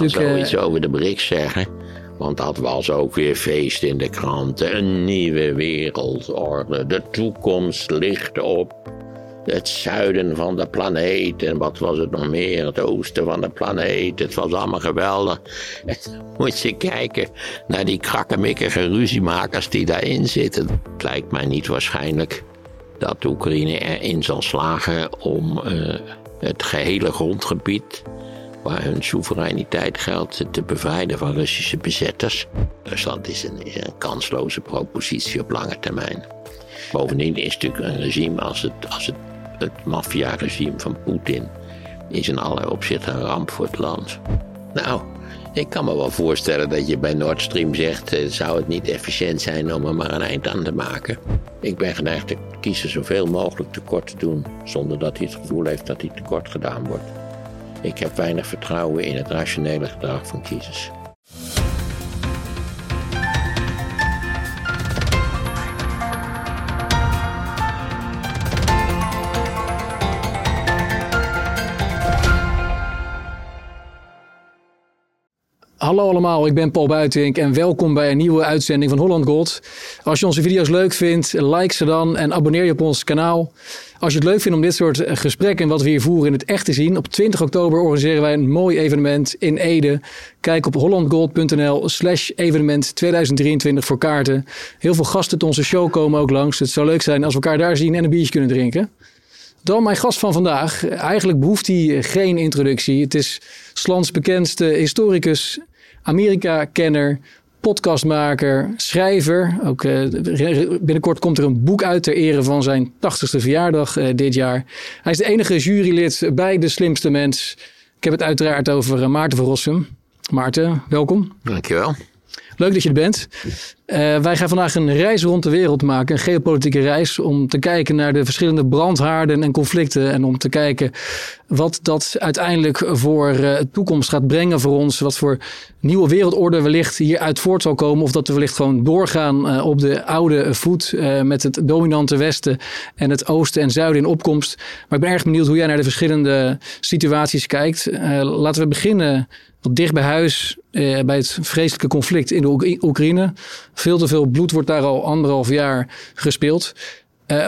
Ik zou zoiets over de BRICS zeggen. Want dat was ook weer feest in de kranten. Een nieuwe wereldorde. De toekomst ligt op het zuiden van de planeet. En wat was het nog meer? Het oosten van de planeet. Het was allemaal geweldig. En moet je kijken naar die krakkemikkige ruziemakers die daarin zitten. Het lijkt mij niet waarschijnlijk dat Oekraïne erin zal slagen om uh, het gehele grondgebied waar hun soevereiniteit geldt te bevrijden van Russische bezetters. Rusland is een, kansloze propositie op lange termijn. Bovendien is natuurlijk een regime als het, als het, het maffia-regime van Poetin is in allerlei opzichten een ramp voor het land. Nou, ik kan me wel voorstellen dat je bij Nord Stream zegt: eh, zou het niet efficiënt zijn om er maar een eind aan te maken? Ik ben geneigd te kiezen zoveel mogelijk tekort te doen, zonder dat hij het gevoel heeft dat hij tekort gedaan wordt. Ik heb weinig vertrouwen in het rationele gedrag van kiezers. Hallo allemaal, ik ben Paul Buitink en welkom bij een nieuwe uitzending van Holland Gold. Als je onze video's leuk vindt, like ze dan en abonneer je op ons kanaal. Als je het leuk vindt om dit soort gesprekken wat we hier voeren in het echt te zien, op 20 oktober organiseren wij een mooi evenement in Ede. Kijk op hollandgold.nl slash evenement 2023 voor kaarten. Heel veel gasten uit onze show komen ook langs. Het zou leuk zijn als we elkaar daar zien en een biertje kunnen drinken. Dan mijn gast van vandaag. Eigenlijk behoeft hij geen introductie. Het is Slans bekendste historicus, Amerika-kenner, podcastmaker, schrijver. Ook uh, binnenkort komt er een boek uit ter ere van zijn 80ste verjaardag uh, dit jaar. Hij is de enige jurylid bij De Slimste Mens. Ik heb het uiteraard over uh, Maarten van Rossum. Maarten, welkom. Dankjewel. Leuk dat je er bent. Uh, wij gaan vandaag een reis rond de wereld maken, een geopolitieke reis, om te kijken naar de verschillende brandhaarden en conflicten en om te kijken wat dat uiteindelijk voor uh, toekomst gaat brengen voor ons, wat voor nieuwe wereldorde wellicht hieruit voort zal komen, of dat we wellicht gewoon doorgaan uh, op de oude voet met het dominante Westen en het Oosten en Zuiden in opkomst. Maar ik ben erg benieuwd hoe jij naar de verschillende situaties kijkt. laten we beginnen wat dicht bij huis eh, bij het vreselijke conflict in de Oekraïne. Veel te veel bloed wordt daar al anderhalf jaar gespeeld. Uh,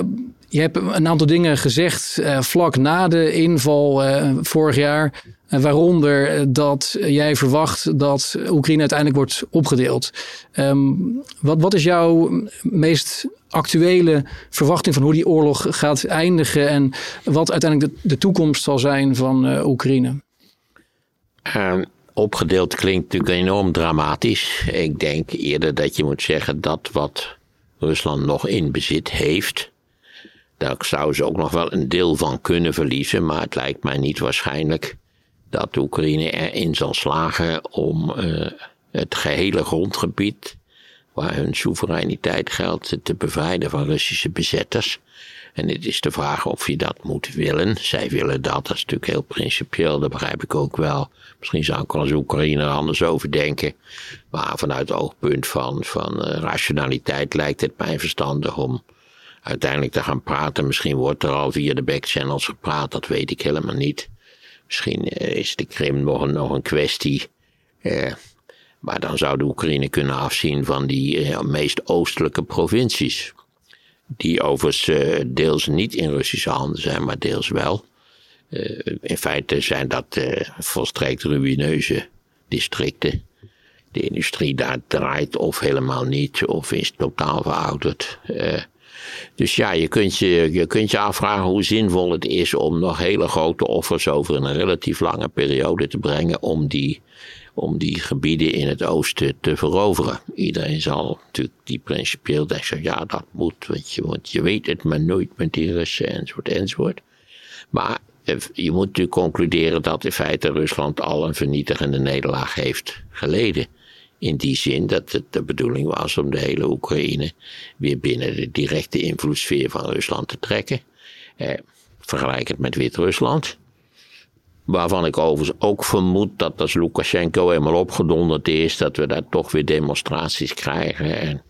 je hebt een aantal dingen gezegd uh, vlak na de inval uh, vorig jaar. waaronder dat jij verwacht dat Oekraïne uiteindelijk wordt opgedeeld. Um, wat, wat is jouw meest actuele verwachting van hoe die oorlog gaat eindigen en wat uiteindelijk de, de toekomst zal zijn van Oekraïne? Um, opgedeeld klinkt natuurlijk enorm dramatisch. Ik denk eerder dat je moet zeggen dat wat Rusland nog in bezit heeft. Daar zou ze ook nog wel een deel van kunnen verliezen, maar het lijkt mij niet waarschijnlijk dat Oekraïne erin zal slagen om uh, het gehele grondgebied, waar hun soevereiniteit geldt, te bevrijden van Russische bezetters. En het is de vraag of je dat moet willen. Zij willen dat, dat is natuurlijk heel principieel, dat begrijp ik ook wel. Misschien zou ik als Oekraïne er anders over denken. Maar vanuit het oogpunt van, van uh, rationaliteit lijkt het mij verstandig om uiteindelijk te gaan praten. Misschien wordt er al via de backchannels gepraat, dat weet ik helemaal niet. Misschien uh, is de Krim nog een, nog een kwestie. Uh, maar dan zou de Oekraïne kunnen afzien van die meest oostelijke provincies die overigens uh, deels niet in Russische handen zijn, maar deels wel. Uh, in feite zijn dat uh, volstrekt ruïneuze districten. De industrie daar draait of helemaal niet, of is totaal verouderd. dus ja, je kunt je, je kunt je afvragen hoe zinvol het is om nog hele grote offers over een relatief lange periode te brengen om die om die gebieden in het oosten te veroveren. Iedereen zal natuurlijk die principieel denken, ja dat moet, want je, weet het maar nooit met die Russen enzovoort enzovoort. Maar eh, je moet natuurlijk concluderen dat in feite Rusland al een vernietigende nederlaag heeft geleden. In die zin dat het de bedoeling was om de hele Oekraïne weer binnen de directe invloedssfeer van Rusland te trekken. Eh, vergelijk het met Wit-Rusland. Waarvan ik overigens ook vermoed dat als Lukashenko helemaal opgedonderd is, dat we daar toch weer demonstraties krijgen. En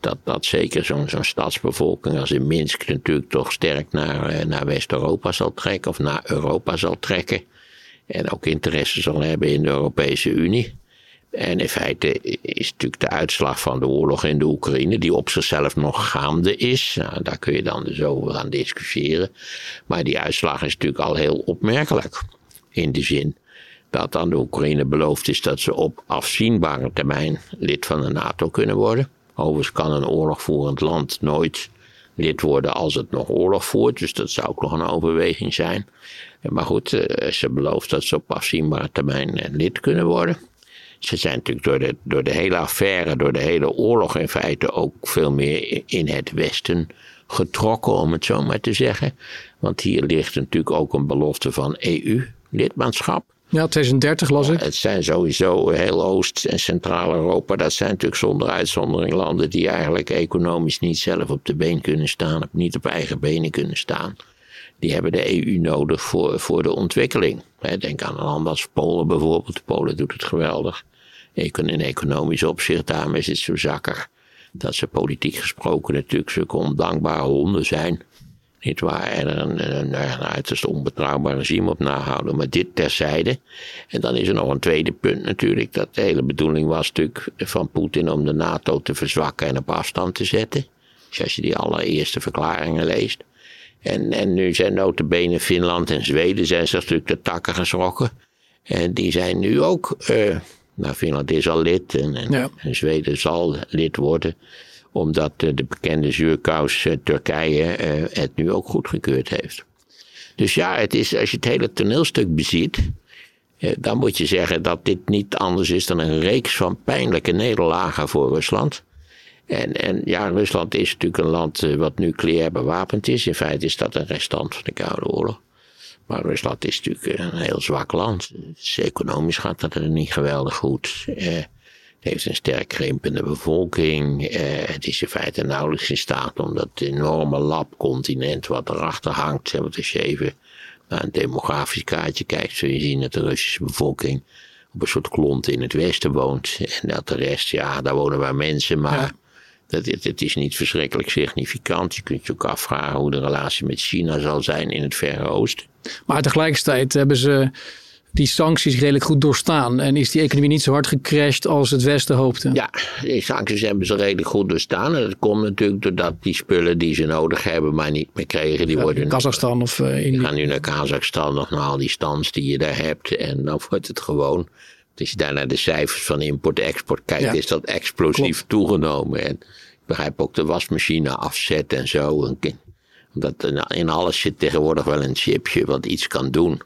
dat, dat zeker zo'n zo'n stadsbevolking als in Minsk natuurlijk toch sterk naar, eh, naar West-Europa zal trekken of naar Europa zal trekken. En ook interesse zal hebben in de Europese Unie. En in feite is natuurlijk de uitslag van de oorlog in de Oekraïne, die op zichzelf nog gaande is. Nou, daar kun je dan dus over gaan discussiëren. Maar die uitslag is natuurlijk al heel opmerkelijk. In de zin dat aan de Oekraïne beloofd is dat ze op afzienbare termijn lid van de NATO kunnen worden. Overigens kan een oorlogvoerend land nooit lid worden als het nog oorlog voert. Dus dat zou ook nog een overweging zijn. Maar goed, eh, ze belooft dat ze op afzienbare termijn eh, lid kunnen worden. Ze zijn natuurlijk door de, door de hele affaire, door de hele oorlog in feite ook veel meer in het Westen getrokken, om het zo maar te zeggen. Want hier ligt natuurlijk ook een belofte van EU-lidmaatschap. Ja, 2030 las ik. Het zijn sowieso heel Oost- en Centraal-Europa. Dat zijn natuurlijk zonder uitzondering landen die eigenlijk economisch niet zelf op de been kunnen staan, niet op eigen benen kunnen staan. Die hebben de EU nodig voor, voor de ontwikkeling. Denk aan een land als Polen bijvoorbeeld. Polen doet het geweldig. In economisch opzicht, daarom is het zo zakker. Dat ze politiek gesproken natuurlijk zulke ondankbare honden zijn. Niet waar, en er een, een, een uiterst onbetrouwbaar regime op nahouden. Maar dit terzijde. En dan is er nog een tweede punt natuurlijk. Dat de hele bedoeling was natuurlijk van Poetin om de NATO te verzwakken en op afstand te zetten. Dus als je die allereerste verklaringen leest. En, en nu zijn notabene Finland en Zweden zijn zich natuurlijk de takken geschrokken. En die zijn nu ook, uh, nou Finland is al lid en, en, en Zweden zal lid worden omdat de bekende zuurkous eh, Turkije eh, het nu ook goedgekeurd heeft. Dus ja, het is, als je het hele toneelstuk beziet, eh, dan moet je zeggen dat dit niet anders is dan een reeks van pijnlijke nederlagen voor Rusland. En, en ja, Rusland is natuurlijk een land wat nucleair bewapend is. In feite is dat een restant van de Koude Oorlog. Maar Rusland is natuurlijk een heel zwak land. Dus economisch gaat dat er niet geweldig goed. Eh, heeft een sterk krimpende bevolking. Eh, het is in feite nauwelijks in staat om dat enorme labcontinent wat erachter hangt. Zeg maar, als je even naar een demografisch kaartje kijkt, zul je zien dat de Russische bevolking op een soort klont in het westen woont. En dat de rest, ja, daar wonen maar mensen, maar dat, het, het, is niet verschrikkelijk significant. Je kunt je ook afvragen hoe de relatie met China zal zijn in het Verre Oosten. Maar tegelijkertijd hebben ze die sancties redelijk goed doorstaan. En is die economie niet zo hard gecrashed als het Westen hoopte? Ja, die sancties hebben ze redelijk goed doorstaan. En dat komt natuurlijk doordat die spullen die ze nodig hebben, maar niet meer kregen, die worden. Kazachstan of uh, Die gaan nu naar Kazachstan of naar al die stands die je daar hebt. En dan wordt het gewoon. Als je daar naar de cijfers van import-export kijkt, is dat explosief toegenomen. En ik begrijp ook de wasmachine afzet en zo. Omdat in alles zit tegenwoordig wel een chipje wat iets kan doen.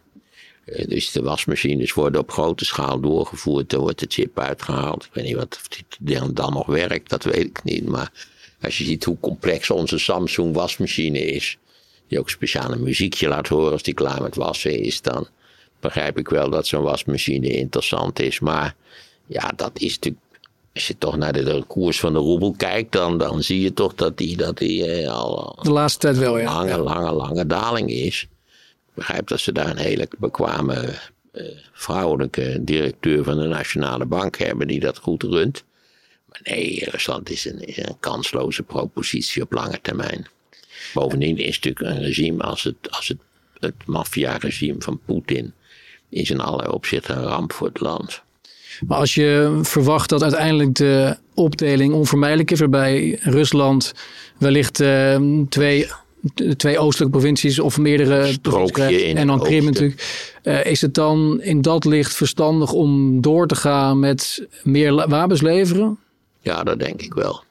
Eh, dus de wasmachines worden op grote schaal doorgevoerd. Dan wordt de chip uitgehaald. Ik weet niet wat die dan nog werkt, dat weet ik niet. Maar als je ziet hoe complex onze Samsung wasmachine is. Die ook speciaal een muziekje laat horen als die klaar met wassen is. Dan begrijp ik wel dat zo'n wasmachine interessant is. Maar ja, dat is natuurlijk als je toch naar de, koers van de roebel kijkt, dan, dan zie je toch dat die, dat die eh, al. De laatste tijd wel, ja. Lange, lange, lange daling is begrijp dat ze daar een hele bekwame uh, vrouwelijke directeur van de Nationale Bank hebben die dat goed runt. Maar nee, Rusland is een, een kansloze propositie op lange termijn. Bovendien is natuurlijk een regime als het, als het, het maffia-regime van Poetin is in allerlei opzichten een ramp voor het land. Maar als je verwacht dat uiteindelijk de opdeling onvermijdelijk is, waarbij Rusland wellicht uh, twee twee oostelijke provincies of meerdere provincies en dan Krim natuurlijk. Uh, is het dan in dat licht verstandig om door te gaan met meer wapens leveren? Ja, dat denk ik wel.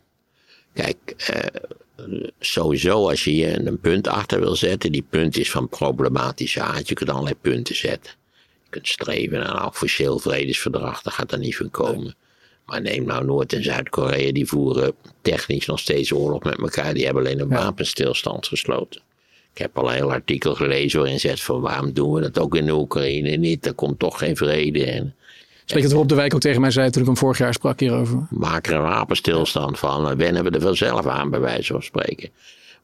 Kijk, uh, sowieso als je hier een punt achter wil zetten, die punt is van problematische aard. Je kunt allerlei punten zetten. Je kunt streven naar een officieel vredesverdrag, daar gaat er niet van komen. Maar neem nou Noord- en Zuid-Korea, die voeren technisch nog steeds oorlog met elkaar. Die hebben alleen een wapenstilstand gesloten. Ik heb al een heel artikel gelezen waarin zegt van waarom doen we dat ook in de Oekraïne niet? Er komt toch geen vrede. En, Spreek het Rob de Wijk ook tegen mij zei toen ik hem vorig jaar sprak hierover. Maak er een wapenstilstand van. Wennen we er vanzelf aan, bij wijze van spreken.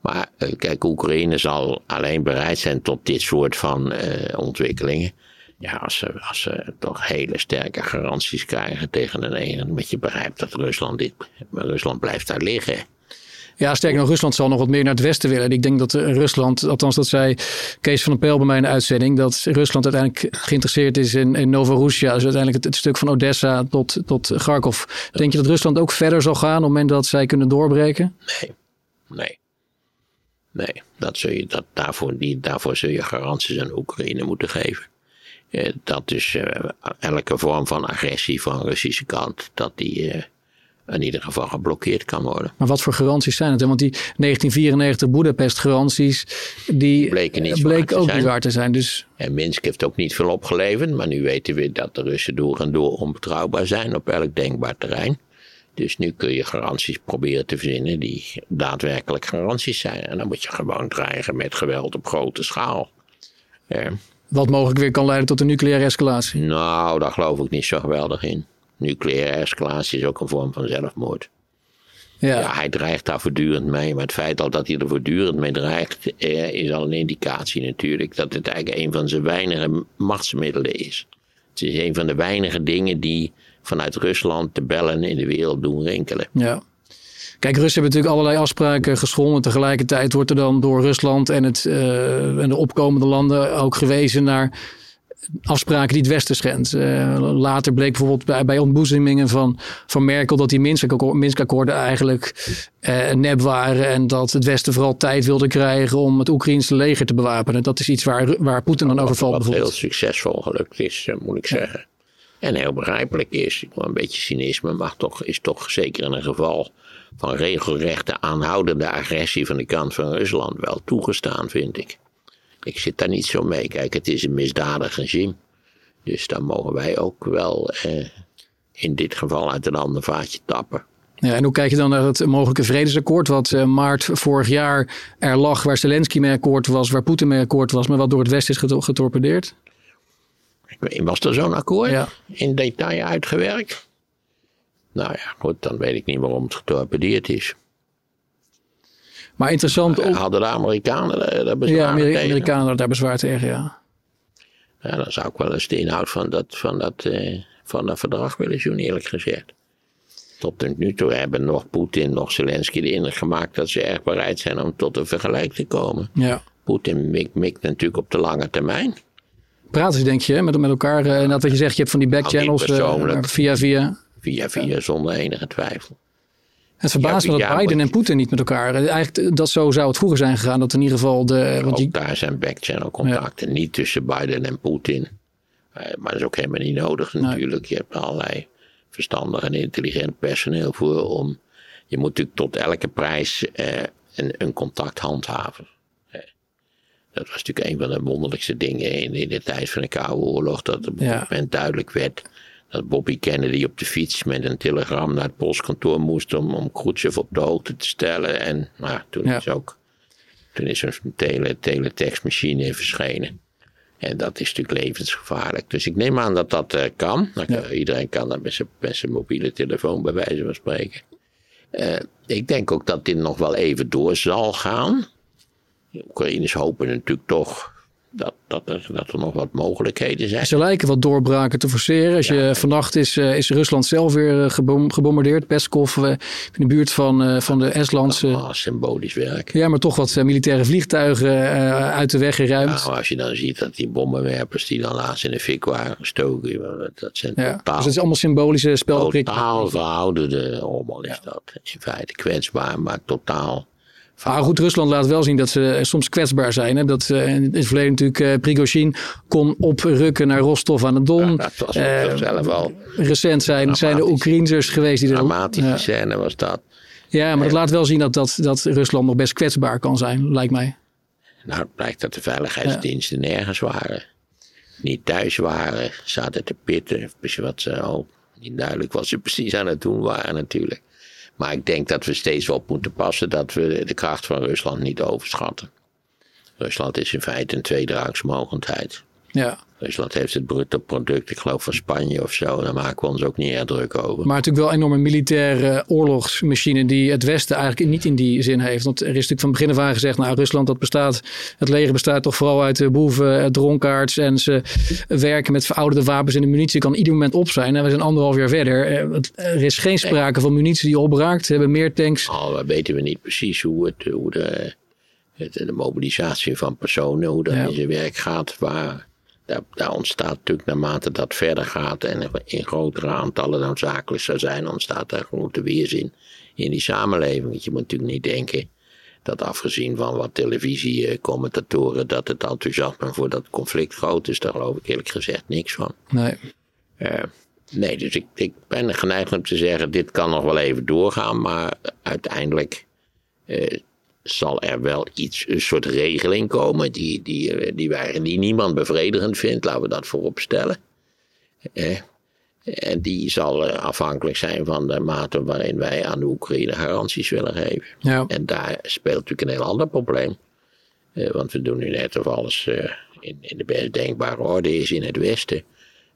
Maar eh, kijk, Oekraïne zal alleen bereid zijn tot dit soort van uh, ontwikkelingen ja, als ze, als ze toch hele sterke garanties krijgen tegen een ene, met je begrijpt dat Rusland dit, Rusland blijft daar liggen. Ja, sterker nog, Rusland zal nog wat meer naar het westen willen. Ik denk dat Rusland, althans dat zei Kees van der Pijl bij mij in de uitzending, dat Rusland uiteindelijk geïnteresseerd is in, in Novorossiya. Dus uiteindelijk het, stuk van Odessa tot, tot Kharkov. Denk je dat Rusland ook verder zal gaan op het moment dat zij kunnen doorbreken? Nee, nee. Nee, dat zul je, dat, daarvoor, die, daarvoor zul je garanties aan Oekraïne moeten geven. Eh, dat is eh, elke vorm van agressie van de Russische kant, dat die eh, in ieder geval geblokkeerd kan worden. Maar wat voor garanties zijn het? Want die 1994 Boedapest-garanties, die bleken, niet bleken ook niet waar te zijn. Dus... En Minsk heeft ook niet veel opgeleverd, maar nu weten we dat de Russen door en door onbetrouwbaar zijn op elk denkbaar terrein. Dus nu kun je garanties proberen te verzinnen die daadwerkelijk garanties zijn. En dan moet je gewoon dreigen met geweld op grote schaal. Wat mogelijk weer kan leiden tot een nucleaire escalatie? Nou, daar geloof ik niet zo geweldig in. Nucleaire escalatie is ook een vorm van zelfmoord. Ja. ja. hij dreigt daar voortdurend mee. Maar het feit al dat hij er voortdurend mee dreigt, eh, is al een indicatie natuurlijk dat het eigenlijk een van zijn weinige machtsmiddelen is. Het is een van de weinige dingen die vanuit Rusland de bellen in de wereld doen rinkelen. Ja. Kijk, Russen hebben natuurlijk allerlei afspraken geschonden. Tegelijkertijd wordt er dan door Rusland en, het, uh, en de opkomende landen ook gewezen naar afspraken die het Westen schendt. Uh, later bleek bijvoorbeeld bij, bij ontboezemingen van, van Merkel dat die Minsk-akkoorden eigenlijk uh, nep waren. En dat het Westen vooral tijd wilde krijgen om het Oekraïnse leger te bewapenen. Dat is iets waar, waar Poetin dan over valt. Wat heel succesvol gelukt is, moet ik zeggen. En heel begrijpelijk is. Een beetje cynisme mag toch, is toch zeker in een geval van regelrechte aanhoudende agressie van de kant van Rusland wel toegestaan, vind ik. Ik zit daar niet zo mee. Kijk, het is een misdadig regime. Dus dan mogen wij ook wel eh, in dit geval uit een ander vaatje tappen. Ja, en hoe kijk je dan naar het mogelijke vredesakkoord wat uh, maart vorig jaar er lag, waar Zelensky mee akkoord was, waar Poetin mee akkoord was, maar wat door het Westen is getorpedeerd? Was er zo'n akkoord ja. in detail uitgewerkt? Nou ja, goed, dan weet ik niet waarom het getorpedeerd is. Maar interessant. Ook... Hadden de Amerikanen daar bezwaar ja, Ameri tegen? Amerikanen daar bezwaar tegen, ja. Ja, dan zou ik wel eens de inhoud van dat, van dat, eh, van dat verdrag willen zien, eerlijk gezegd. Tot nu toe hebben nog Poetin, nog Zelensky de indruk gemaakt dat ze erg bereid zijn om tot een vergelijk te komen. Ja. Poetin mikt natuurlijk op de lange termijn praten ze, denk je, met, met elkaar. Uh, dat je zegt, je hebt van die backchannels uh, via via. Via via, zonder enige twijfel. Het verbaast me dat Biden en Poetin niet met elkaar. Eh, eigenlijk, dat zo zou het vroeger zijn gegaan. Dat in ieder geval de. Want daar zijn backchannel contacten. Niet tussen Biden en Poetin. maar dat is ook helemaal niet nodig natuurlijk. Je hebt allerlei verstandig en intelligent personeel voor om. Je moet natuurlijk tot elke prijs een, een contact handhaven. Dat was natuurlijk een van de wonderlijkste dingen in, in de tijd van de Koude Oorlog. Dat op een moment duidelijk werd dat Bobby Kennedy op de fiets met een telegram naar het postkantoor moest om, om Khrushchev op de hoogte te stellen. En nou, toen is ook toen is een tele, teletextmachine verschenen. En dat is natuurlijk levensgevaarlijk. Dus ik neem aan dat dat uh, kan. Nou, Iedereen kan dat met zijn mobiele telefoon bij wijze van spreken. Uh, ik denk ook dat dit nog wel even door zal gaan. De Oekraïners hopen natuurlijk toch dat, dat, er, dat er nog wat mogelijkheden zijn. Ze lijken wat doorbraken te forceren. Als je, vannacht is, uh, is Rusland zelf weer uh, gebombardeerd. Peskov uh, in de buurt van, van de Estlandse... Oh, symbolisch werk. Ja, maar toch wat militaire vliegtuigen uit de weg geruimd. Nou, als je dan ziet dat die bommenwerpers die dan laatst in de fik waren gestoken... Dat zijn ja, totaal... Dus het is allemaal symbolische spelprikken. Totaal verouderde allemaal is dat. In feite kwetsbaar, maar totaal maar goed, Rusland laat wel zien dat ze soms kwetsbaar zijn. Hè? Dat uh, in het verleden natuurlijk uh, Prigozhin kon oprukken naar Rostov aan de Don. Ja, dat was uh, zelf al. Recent zijn, zijn de Oekraïners geweest die er... Dramatische ja. scène was dat. Ja, maar dat laat wel zien dat, dat, dat Rusland nog best kwetsbaar kan zijn, lijkt mij. Nou, het blijkt dat de veiligheidsdiensten nergens waren. Niet thuis waren, zaten te pitten. Wat ze, oh, niet duidelijk wat ze precies aan het doen waren natuurlijk. Maar ik denk dat we steeds op moeten passen dat we de kracht van Rusland niet overschatten. Rusland is in feite een tweederaagsmogendheid. Ja. Rusland heeft het bruto product, ik geloof van Spanje of zo. Daar maken we ons ook niet erg druk over. Maar natuurlijk wel een enorme militaire oorlogsmachine die het Westen eigenlijk niet in die zin heeft. Want er is natuurlijk van begin af aan gezegd, nou Rusland dat bestaat, het leger bestaat toch vooral uit boeven, dronkaards en ze werken met verouderde wapens en de munitie kan ieder moment op zijn. En we zijn anderhalf jaar verder. Er is geen sprake van munitie die opraakt. Ze hebben meer tanks. Oh, weten we niet precies hoe, het, hoe de, de mobilisatie van personen, hoe dat in zijn werk gaat. Waar, daar, daar, ontstaat natuurlijk naarmate dat verder gaat en in grotere aantallen noodzakelijk zou zijn, ontstaat daar grote weerzin in die samenleving. Want je moet natuurlijk niet denken dat afgezien van wat televisiecommentatoren, dat het enthousiasme voor dat conflict groot is. Daar geloof ik eerlijk gezegd niks van. Nee. Uh, nee, dus ik, ik ben geneigd om te zeggen, dit kan nog wel even doorgaan, maar uiteindelijk uh, zal er wel iets, een soort regeling komen die, die, die, wij, die niemand bevredigend vindt, laten we dat voorop stellen. Eh, en die zal afhankelijk zijn van de mate waarin wij aan de Oekraïne garanties willen geven. Ja. En daar speelt natuurlijk een heel ander probleem. Uh, want we doen nu net of alles uh, in, in, de best denkbare orde is in het Westen.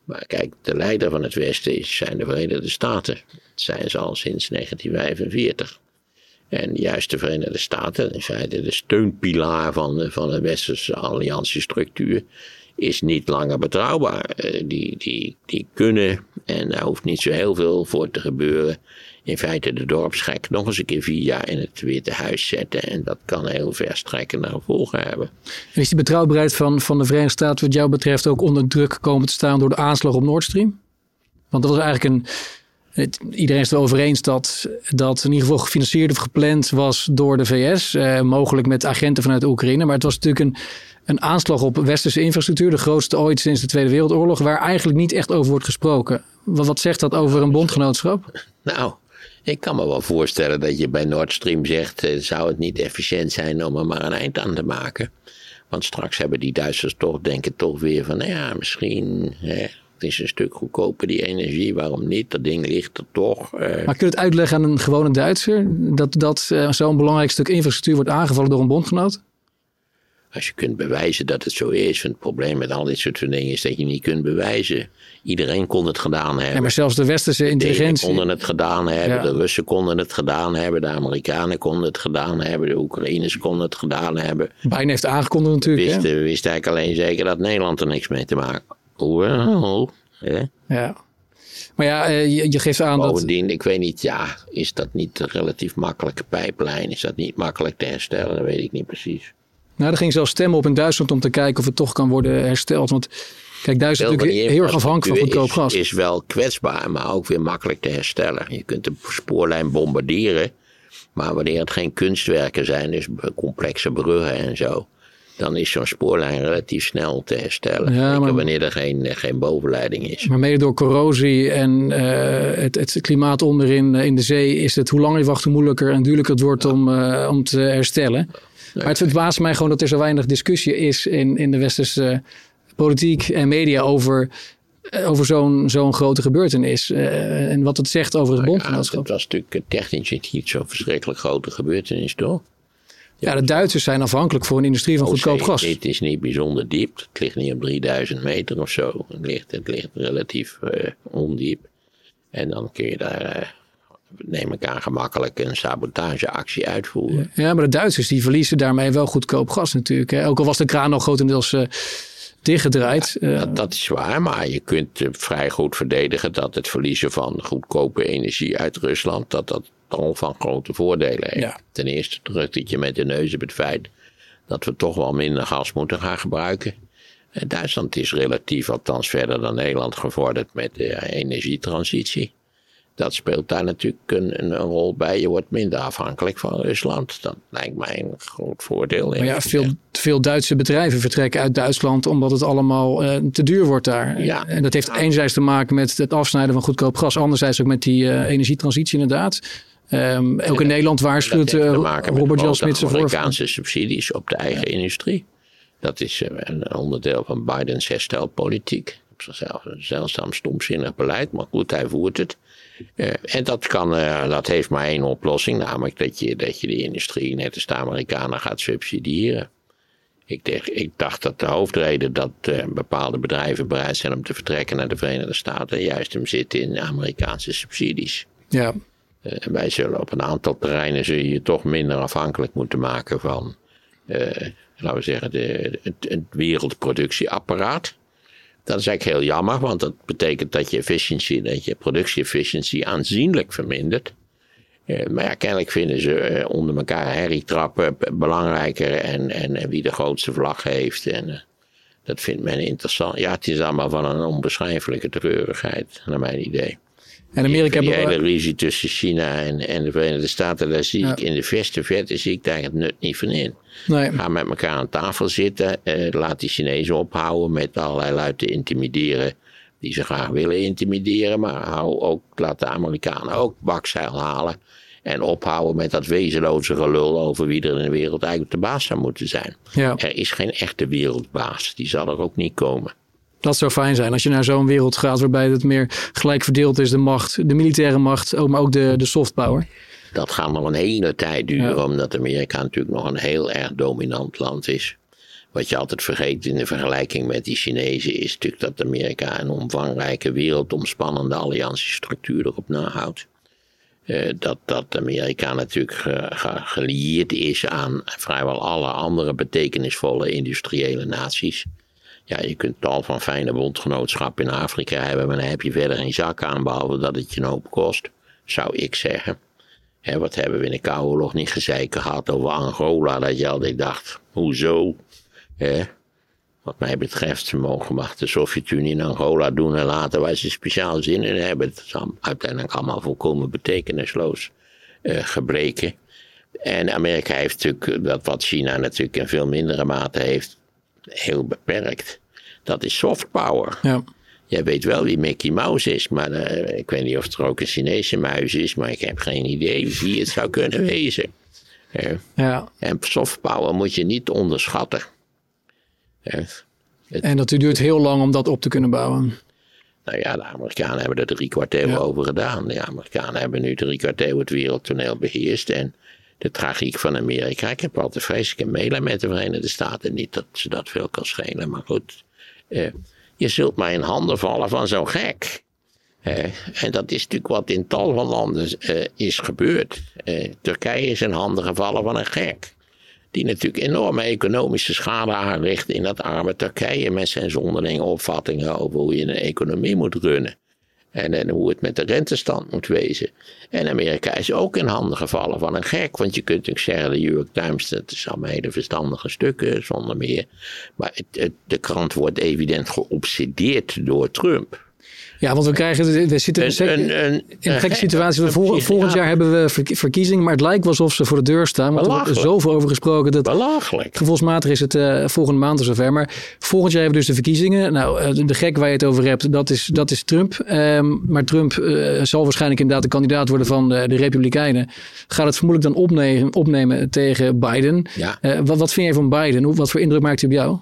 Maar kijk, de leider van het Westen is, zijn de Verenigde Staten. Dat zijn ze al sinds 1945. En juist de Verenigde Staten, in feite de steunpilaar van de, van de westerse alliantiestructuur, is niet langer betrouwbaar. Die, die, die kunnen, en daar hoeft niet zo heel veel voor te gebeuren, in feite de dorpsgek nog eens een keer vier jaar in het Witte Huis zetten. En dat kan heel verstrekkende gevolgen hebben. En is die betrouwbaarheid van, van de Verenigde Staten wat jou betreft ook onder druk komen te staan door de aanslag op Nord Stream? Want dat was eigenlijk een, iedereen is het erover eens dat dat in ieder geval gefinancierd of gepland was door de VS. Eh, mogelijk met agenten vanuit Oekraïne. Maar het was natuurlijk een, een aanslag op westerse infrastructuur. De grootste ooit sinds de Tweede Wereldoorlog. Waar eigenlijk niet echt over wordt gesproken. Wat, zegt dat over een bondgenootschap? Nou, ik kan me wel voorstellen dat je bij Nord Stream zegt. Eh, zou het niet efficiënt zijn om er maar een eind aan te maken? Want straks hebben die Duitsers toch, denken toch weer van. Nou ja, misschien. Het is een stuk goedkoper, die energie. Waarom niet? Dat ding ligt er toch. Uh... Maar kun je het uitleggen aan een gewone Duitser? Dat, dat uh, zo'n belangrijk stuk infrastructuur wordt aangevallen door een bondgenoot? Als je kunt bewijzen dat het zo is. Het probleem met al dit soort dingen is dat je niet kunt bewijzen. Iedereen kon het gedaan hebben. Ja, maar zelfs de westerse intelligentie. De konden het gedaan hebben. Ja. De Russen konden het gedaan hebben. De Amerikanen konden het gedaan hebben. De Oekraïners konden het gedaan hebben. Biden heeft aangekondigd natuurlijk. We wisten, we wisten eigenlijk alleen zeker dat Nederland er niks mee te maken Hoewel. Hè? Ja. Maar ja, eh, je, je geeft aan Bovendien, dat... ik weet niet, ja, is dat niet een relatief makkelijke pijplijn? Is dat niet makkelijk te herstellen? Dat weet ik niet precies. Nou, er ging zelfs stemmen op in Duitsland om te kijken of het toch kan worden hersteld. Want kijk, Duitsland is natuurlijk heel erg afhankelijk van goedkoop gas. is wel kwetsbaar, maar ook weer makkelijk te herstellen. Je kunt de spoorlijn bombarderen. Maar wanneer het geen kunstwerken zijn, dus complexe bruggen en zo dan is zo'n spoorlijn relatief snel te herstellen. Ja, maar, wanneer er geen, geen bovenleiding is. Maar mede door corrosie en uh, het, het, klimaat onderin in de zee is het hoe langer je wacht, hoe moeilijker en duurlijker het wordt om, uh, om te herstellen. Maar het verbaast mij gewoon dat er zo weinig discussie is in, in de westerse politiek en media over over zo'n zo'n grote gebeurtenis. Uh, en wat het zegt over het bondgenootschap. Ja, het was natuurlijk technisch niet zo'n verschrikkelijk grote gebeurtenis, toch? Ja, de Duitsers zijn afhankelijk voor een industrie van goedkoop gas. Het is niet bijzonder diep. Het ligt niet op 3000 meter of zo. Het ligt, het ligt relatief uh, ondiep. En dan kun je daar, uh, neem ik aan, gemakkelijk een sabotageactie uitvoeren. Ja, maar de Duitsers die verliezen daarmee wel goedkoop gas natuurlijk. Hè? Ook al was de kraan nog grotendeels uh, dichtgedraaid. Ja, dat, dat, is waar, maar je kunt vrij goed verdedigen dat het verliezen van goedkope energie uit Rusland, dat dat tal van grote voordelen heeft. Ja. Ten eerste drukt het je met de neus op het feit dat we toch wel minder gas moeten gaan gebruiken. En Duitsland is relatief, althans verder dan Nederland, gevorderd met de energietransitie. Dat speelt daar natuurlijk een, een, rol bij. Je wordt minder afhankelijk van Rusland. Dat lijkt mij een groot voordeel. Maar ja, veel, veel Duitse bedrijven vertrekken uit Duitsland omdat het allemaal uh, te duur wordt daar. Ja. En dat heeft enerzijds te maken met het afsnijden van goedkoop gas. Anderzijds ook met die uh, energietransitie inderdaad. Um, ook in Nederland waarschuwt uh, Robert Jan Smit voor. Amerikaanse subsidies op de eigen industrie. Dat is een onderdeel van Bidens herstelpolitiek. Op zichzelf een zeldzaam stomzinnig beleid, maar goed, hij voert het. Uh, en dat, kan, uh, dat heeft maar één oplossing, namelijk dat je, dat je de industrie, net als de Amerikanen, gaat subsidiëren. Ik, ik, dacht dat de hoofdreden dat uh, bepaalde bedrijven bereid zijn om te vertrekken naar de Verenigde Staten juist hem zit in Amerikaanse subsidies. Ja. Uh, wij zullen op een aantal terreinen zul je, je toch minder afhankelijk moeten maken van, uh, laten we zeggen, de, het, wereldproductieapparaat. Dat is eigenlijk heel jammer, want dat betekent dat je efficiëntie, dat je productie-efficiëntie aanzienlijk vermindert. Uh, maar ja, kennelijk vinden ze onder elkaar herrietrappen belangrijker en, en, wie de grootste vlag heeft. En dat vindt men interessant. Ja, het is allemaal van een onbeschrijfelijke treurigheid, naar mijn idee. En Amerika Die hele ruzie tussen China en, en de Verenigde Staten, daar zie ik in de verste verte zie ik daar het nut niet van in. Nee. Ga met elkaar aan tafel zitten, laat die Chinezen ophouden met allerlei lui te intimideren die ze graag willen intimideren, maar hou ook, laat de Amerikanen ook bakzeil halen. En ophouden met dat wezenloze gelul over wie er in de wereld eigenlijk de baas zou moeten zijn. Ja. Er is geen echte wereldbaas. Die zal er ook niet komen. Dat zou fijn zijn als je naar zo'n wereld gaat waarbij het meer gelijk verdeeld is, de macht, de militaire macht, maar ook de, de soft power. Dat gaat nog een hele tijd duren, ja. omdat Amerika natuurlijk nog een heel erg dominant land is. Wat je altijd vergeet in de vergelijking met die Chinezen is natuurlijk dat Amerika een omvangrijke wereldomspannende alliantiestructuur erop nahoudt. Uh, dat, dat Amerika natuurlijk ge, ge, gelieerd is aan vrijwel alle andere betekenisvolle industriële naties. Ja, je kunt tal van fijne bondgenootschappen in Afrika hebben, maar dan heb je verder geen zak aan, behalve dat het je een hoop kost, zou ik zeggen. Wat hebben we in de Koude Oorlog niet gezeiken gehad over Angola, dat je altijd dacht, hoezo? Wat mij betreft, mogen mag de Sovjet-Unie in Angola doen en laten waar ze speciaal zin in hebben. Het is uiteindelijk allemaal volkomen betekenisloos uh, gebleken. En Amerika heeft natuurlijk, dat wat China natuurlijk in veel mindere mate heeft, heel beperkt. Dat is soft power. Ja. Jij weet wel wie Mickey Mouse is, maar uh, ik weet niet of er ook een Chinese muis is, maar ik heb geen idee wie het zou kunnen wezen. Uh, ja. En soft power moet je niet onderschatten. Het, en dat duurt heel lang om dat op te kunnen bouwen. Nou ja, de Amerikanen hebben er drie kwart eeuw ja. over gedaan. De Amerikanen hebben nu drie kwart eeuw het wereldtoneel beheerst. En de tragiek van Amerika. Ik heb altijd vreselijke mailen met de Verenigde Staten. Niet dat ze dat veel kan schelen, maar goed. Eh, je zult maar in handen vallen van zo'n gek. Eh, en dat is natuurlijk wat in tal van landen eh, is gebeurd. Turkije is in handen gevallen van een gek die natuurlijk enorme economische schade aanricht in dat arme Turkije met zijn zonderlinge opvattingen over hoe je een economie moet runnen. En, en, hoe het met de rentestand moet wezen. En Amerika is ook in handen gevallen van een gek. Want je kunt natuurlijk zeggen, de New York Times, dat is allemaal hele verstandige stukken, zonder meer. Maar het, de krant wordt evident geobsedeerd door Trump. Ja, want we krijgen, we zitten een, een, een, in een gekke situatie. Vol, volgend jaar hebben we verkiezingen, maar het lijkt wel alsof ze voor de deur staan. Want er wordt er zoveel over gesproken. Dat Belachelijk. Gevoelsmatig is het uh, volgende maand of zover. Maar volgend jaar hebben we dus de verkiezingen. Nou, uh, de gek waar je het over hebt, dat is, dat is Trump. Um, maar Trump uh, zal waarschijnlijk inderdaad de kandidaat worden van de, de Republikeinen. Gaat het vermoedelijk dan opnemen, opnemen tegen Biden. Ja. wat, wat vind jij van Biden? Hoe, wat voor indruk maakt hij op jou?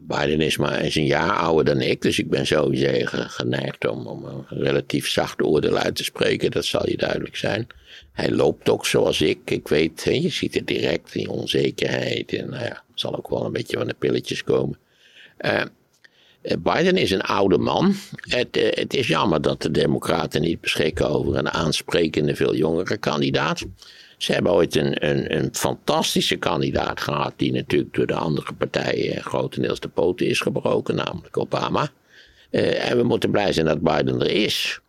Biden is maar eens een jaar ouder dan ik, dus ik ben sowieso geneigd om, om een relatief zacht oordeel uit te spreken. Dat zal je duidelijk zijn. Hij loopt ook zoals ik. Ik weet, je ziet het direct, die onzekerheid. En nou ja, zal ook wel een beetje van de pilletjes komen. Uh, Biden is een oude man. Het, uh, het, is jammer dat de Democraten niet beschikken over een aansprekende, veel jongere kandidaat. Ze hebben ooit een, een, een, fantastische kandidaat gehad, die natuurlijk door de andere partijen grotendeels de poten is gebroken, namelijk Obama. Uh, en we moeten blij zijn dat Biden er is.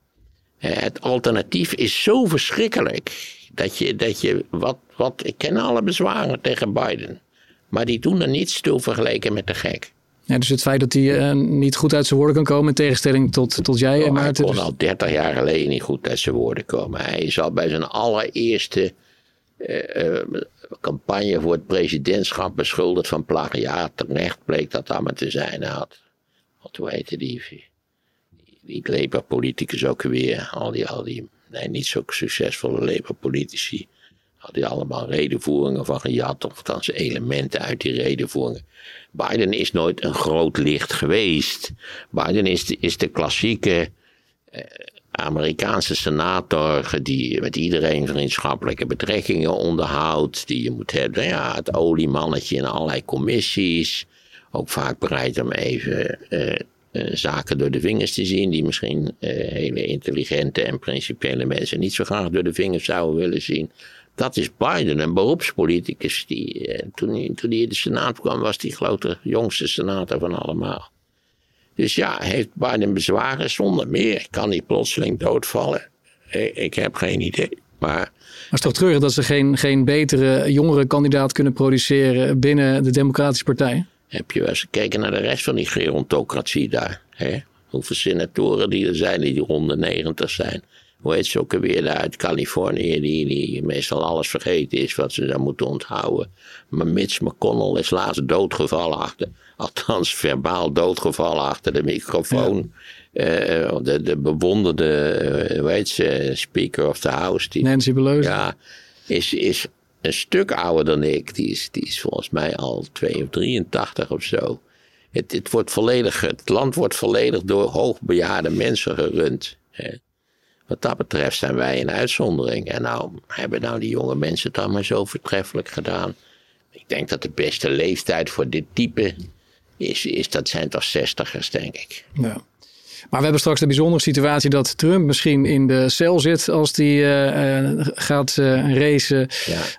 Uh, het alternatief is zo verschrikkelijk dat je, dat je wat, wat, ik ken alle bezwaren tegen Biden, maar die doen er niets toe vergeleken met de gek. Ja, dus het feit dat hij uh, niet goed uit zijn woorden kan komen, in tegenstelling tot, tot jij oh, en Maarten. Hij kon dus... al 30 jaar geleden niet goed uit zijn woorden komen. Hij is al bij zijn allereerste campagne voor het presidentschap beschuldigd van plagiaat. Terecht bleek dat allemaal te zijn. Had, wat hoe heette die, die Labour-politicus ook weer, al die, al die nee, niet zo succesvolle Labour-politici, had hij allemaal redenvoeringen van gejat, of althans elementen uit die redenvoeringen. Biden is nooit een groot licht geweest. Biden is de, is de klassieke uh, Amerikaanse senator die met iedereen vriendschappelijke betrekkingen onderhoudt. Die je moet hebben, ja, het oliemannetje in allerlei commissies. Ook vaak bereid om even uh, zaken door de vingers te zien. Die misschien hele intelligente en principiële mensen niet zo graag door de vingers zouden willen zien. Dat is Biden, een beroepspoliticus. Die, toen, hij, toen in de Senaat kwam, was hij de jongste senator van allemaal. Dus ja, heeft Biden bezwaren? Zonder meer. Kan hij plotseling doodvallen? Ik heb geen idee. Maar, maar het is toch treurig dat ze geen, geen betere jongere kandidaat kunnen produceren binnen de Democratische Partij? Heb je wel eens gekeken naar de rest van die gerontocratie daar? Hè? Hoeveel senatoren die er zijn die rond de 90 zijn. Hoe heet ze ook weer uit Californië, die, die meestal alles vergeten is wat ze daar moeten onthouden. Maar Mitch McConnell is laatst doodgevallen achter althans verbaal doodgevallen achter de microfoon. Uh, de, de bewonderde, uh, hoe heet ze, Speaker of the House. Die, Nancy Pelosi. Ja, is, is een stuk ouder dan ik. Die is, die is volgens mij al 2 of 83 of zo. Het, het, wordt volledig, het land wordt volledig door hoogbejaarde mensen gerund. Hè. Wat dat betreft zijn wij een uitzondering. En nou hebben nou die jonge mensen het allemaal zo voortreffelijk gedaan. Ik denk dat de beste leeftijd voor dit type is, is, dat zijn toch zestigers, denk ik. Ja. Maar we hebben straks de bijzondere situatie dat Trump misschien in de cel zit als hij uh, uh, gaat uh, een race,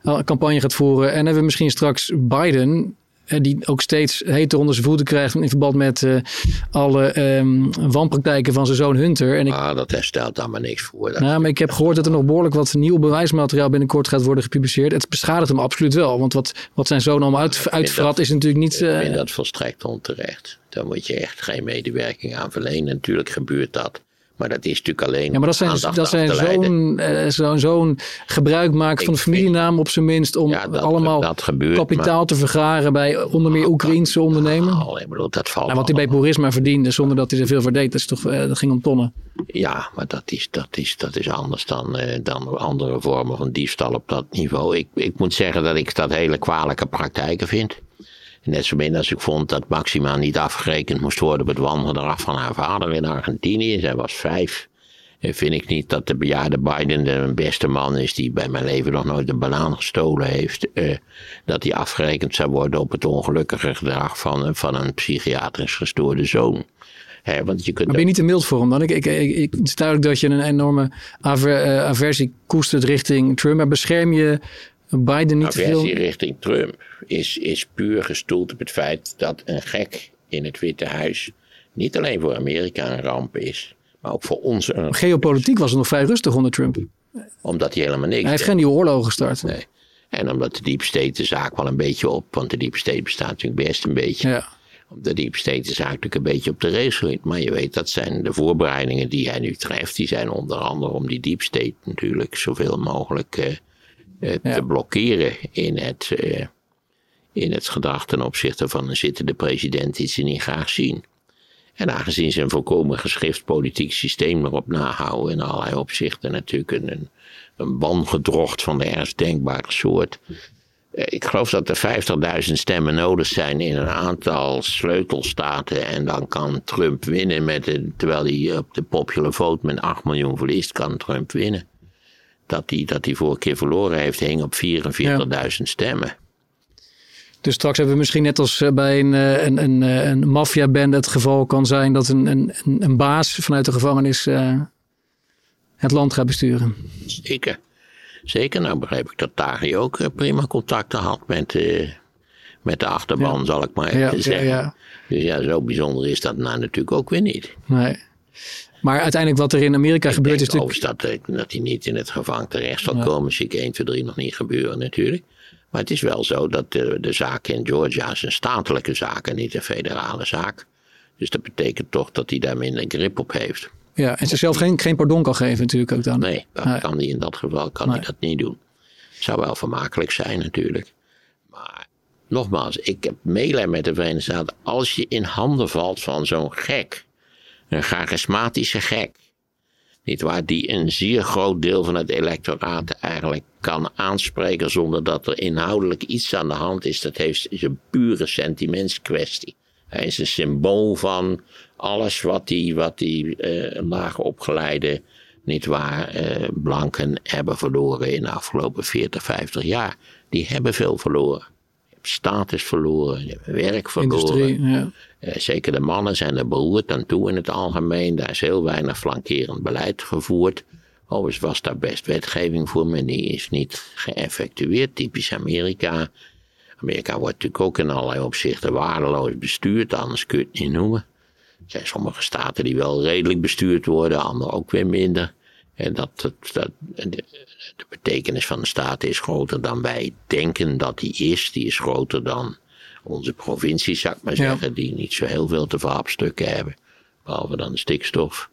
ja. campagne gaat voeren. En hebben we misschien straks Biden die ook steeds heter onder zijn voeten krijgt in verband met uh, alle um, wanpraktijken van zijn zoon Hunter. En ik, ah, dat herstelt daar maar niks voor. Nou, maar ik heb gehoord dat er nog behoorlijk wat nieuw bewijsmateriaal binnenkort gaat worden gepubliceerd. Het beschadigt hem absoluut wel, want wat, wat zijn zoon allemaal uit, uitvrat is natuurlijk niet... Uh, ik vind dat volstrekt onterecht. Daar moet je echt geen medewerking aan verlenen. Natuurlijk gebeurt dat. Maar dat is natuurlijk alleen. Ja, maar dat zijn, dat zijn zo'n uh, zo, zo'n gebruik maken van de familienaam op zijn minst. om ja, dat, allemaal dat gebeurt, kapitaal te vergaren bij onder meer Oekraïnse ondernemers. Oh, ik bedoel, dat valt. Nou, wat hij bij Borisma verdiende zonder dat hij er veel voor deed, dat, is toch, uh, dat ging om tonnen. Ja, maar dat is, dat is, dat is anders dan, uh, dan andere vormen van diefstal op dat niveau. Ik, ik moet zeggen dat ik dat hele kwalijke praktijken vind. Net zo min als ik vond dat Maxima niet afgerekend moest worden op het wandeldrag van haar vader in Argentinië. Zij was vijf. En vind ik niet dat de bejaarde Biden de beste man is die bij mijn leven nog nooit een banaan gestolen heeft. Uh, dat hij afgerekend zou worden op het ongelukkige gedrag van, van een psychiatrisch gestoorde zoon. want je kunt maar ben je niet te mild voor hem dan? Ik, ik, ik, het is duidelijk dat je een enorme aver, uh, aversie koestert richting Trump. Maar bescherm je Biden niet Aversie veel... richting Trump is, is puur gestoeld op het feit dat een gek in het Witte Huis niet alleen voor Amerika een ramp is, maar ook voor ons een Geopolitiek was het nog vrij rustig onder Trump. Omdat hij helemaal niks Hij heeft geen nieuwe oorlogen gestart. Nee. En omdat de deep state de zaak wel een beetje op, want de deep state bestaat natuurlijk best een beetje. Ja. De deep state de zaak natuurlijk een beetje op de race Maar je weet, dat zijn de voorbereidingen die hij nu treft. Die zijn onder andere om die deep state natuurlijk zoveel mogelijk te blokkeren in het, uh, in het gedrag ten opzichte van een zittende president die ze niet graag zien. En aangezien ze een volkomen geschift politiek systeem erop nahouden, in allerlei opzichten natuurlijk een, een, wangedrocht van de ergst denkbare soort. Eh, ik geloof dat er 50.000 stemmen nodig zijn in een aantal sleutelstaten. En dan kan Trump winnen, met terwijl hij op de popular vote met 8 miljoen verliest, kan Trump winnen. Dat hij, dat hij vorige keer verloren heeft, hing op 44.000 stemmen. Dus straks hebben we misschien net als eh, bij een, eh, een, een, eh, een maffiaband het geval kan zijn dat een, een, een baas vanuit de gevangenis uh, het land gaat besturen. Zeker. Zeker. Nou begreep ik dat Taghi ook prima contacten had met, uh, met de achterban, ja. zal ik maar even ja, zeggen. Ja, dus ja, zo bijzonder is dat nou natuurlijk ook weer niet. Nee. Maar uiteindelijk wat er in Amerika ik gebeurt is natuurlijk... Dat, dat hij niet in het gevangen terecht zal komen, zie ik 1, 2, 3 nog niet gebeuren natuurlijk. Maar het is wel zo dat de, de zaak in Georgia is een statelijke zaak en niet een federale zaak. Dus dat betekent toch dat hij daar minder grip op heeft. Ja, en zichzelf geen, geen pardon kan geven natuurlijk ook dan. Nee, dat nee. kan hij in dat geval kan nee. hij dat niet doen. Zou wel vermakelijk zijn natuurlijk. Maar nogmaals, ik heb meelij met de Verenigde Staten. Als je in handen valt van zo'n gek, een charismatische gek, niet waar, die een zeer groot deel van het electoraat eigenlijk kan aanspreken zonder dat er inhoudelijk iets aan de hand is. Dat heeft, is een pure sentimentskwestie. Hij is een symbool van alles wat die, wat die uh, laag opgeleide niet waar, eh, blanken hebben verloren in de afgelopen 40, 50 jaar. Die hebben veel verloren. Status verloren, je hebt werk verloren. Industrie, ja. Eh, zeker de mannen zijn er beroerd aan toe in het algemeen. Daar is heel weinig flankerend beleid gevoerd. Overigens was daar best wetgeving voor, maar die is niet geëffectueerd. Typisch Amerika. Amerika wordt natuurlijk ook in allerlei opzichten waardeloos bestuurd, anders kun je het niet noemen. Er zijn sommige staten die wel redelijk bestuurd worden, andere ook weer minder. En dat, dat, dat, de, de betekenis van de staat is groter dan wij denken dat die is. Die is groter dan onze provincies, zou ik maar Ja. zeggen, die niet zo heel veel te verhapstukken hebben. Behalve dan de stikstof.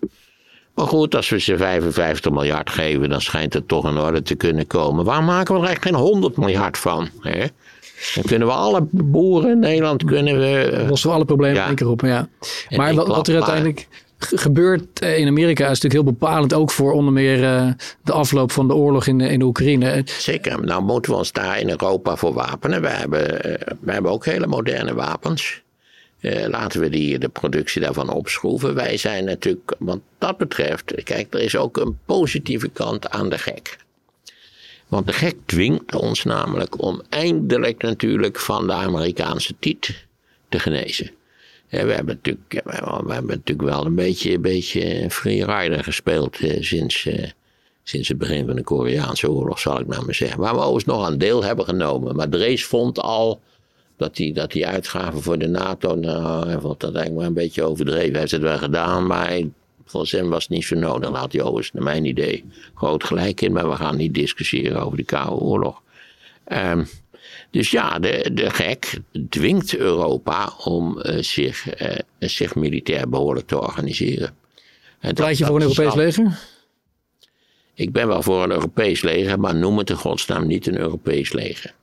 Maar goed, als we ze 55 miljard geven, dan schijnt het toch in orde te kunnen komen. Waarom maken we er eigenlijk geen 100 miljard van? Hè? Dan kunnen we alle boeren in Nederland kunnen we. lossen we alle problemen Ja. in één keer op. Ja. En Maar wat, wat er uiteindelijk gebeurt eh, in Amerika is natuurlijk heel bepalend ook voor onder meer eh, de afloop van de oorlog in, in de Oekraïne. Zeker, nou moeten we ons daar in Europa voor wapenen. We hebben, eh, we hebben ook hele moderne wapens. Laten we die, de productie daarvan opschroeven. Wij zijn natuurlijk, wat dat betreft, kijk, er is ook een positieve kant aan de gek. Want de gek dwingt ons namelijk om eindelijk natuurlijk van de Amerikaanse tiet te genezen. Ja, we, hebben natuurlijk, we hebben- natuurlijk wel een beetje, een beetje free rider gespeeld eh, sinds, eh, sinds het begin van de Koreaanse oorlog, zal ik nou maar zeggen. Waar we overigens nog aan deel hebben genomen. Maar Drees vond al dat die, dat die uitgaven voor de NATO, nou, hij vond dat eigenlijk maar een beetje overdreven. Hij heeft het wel gedaan, maar hij, volgens hem was het niet zo nodig. Daar had hij overigens, naar mijn idee, groot gelijk in. Maar we gaan niet discussiëren over de Koude Oorlog. Ehm, dus ja, de, de gek dwingt Europa om eh, zich, eh, zich militair behoorlijk te organiseren. En Pleit je voor een Europees leger? ik ben wel voor een Europees leger, maar noem het in godsnaam niet een Europees leger.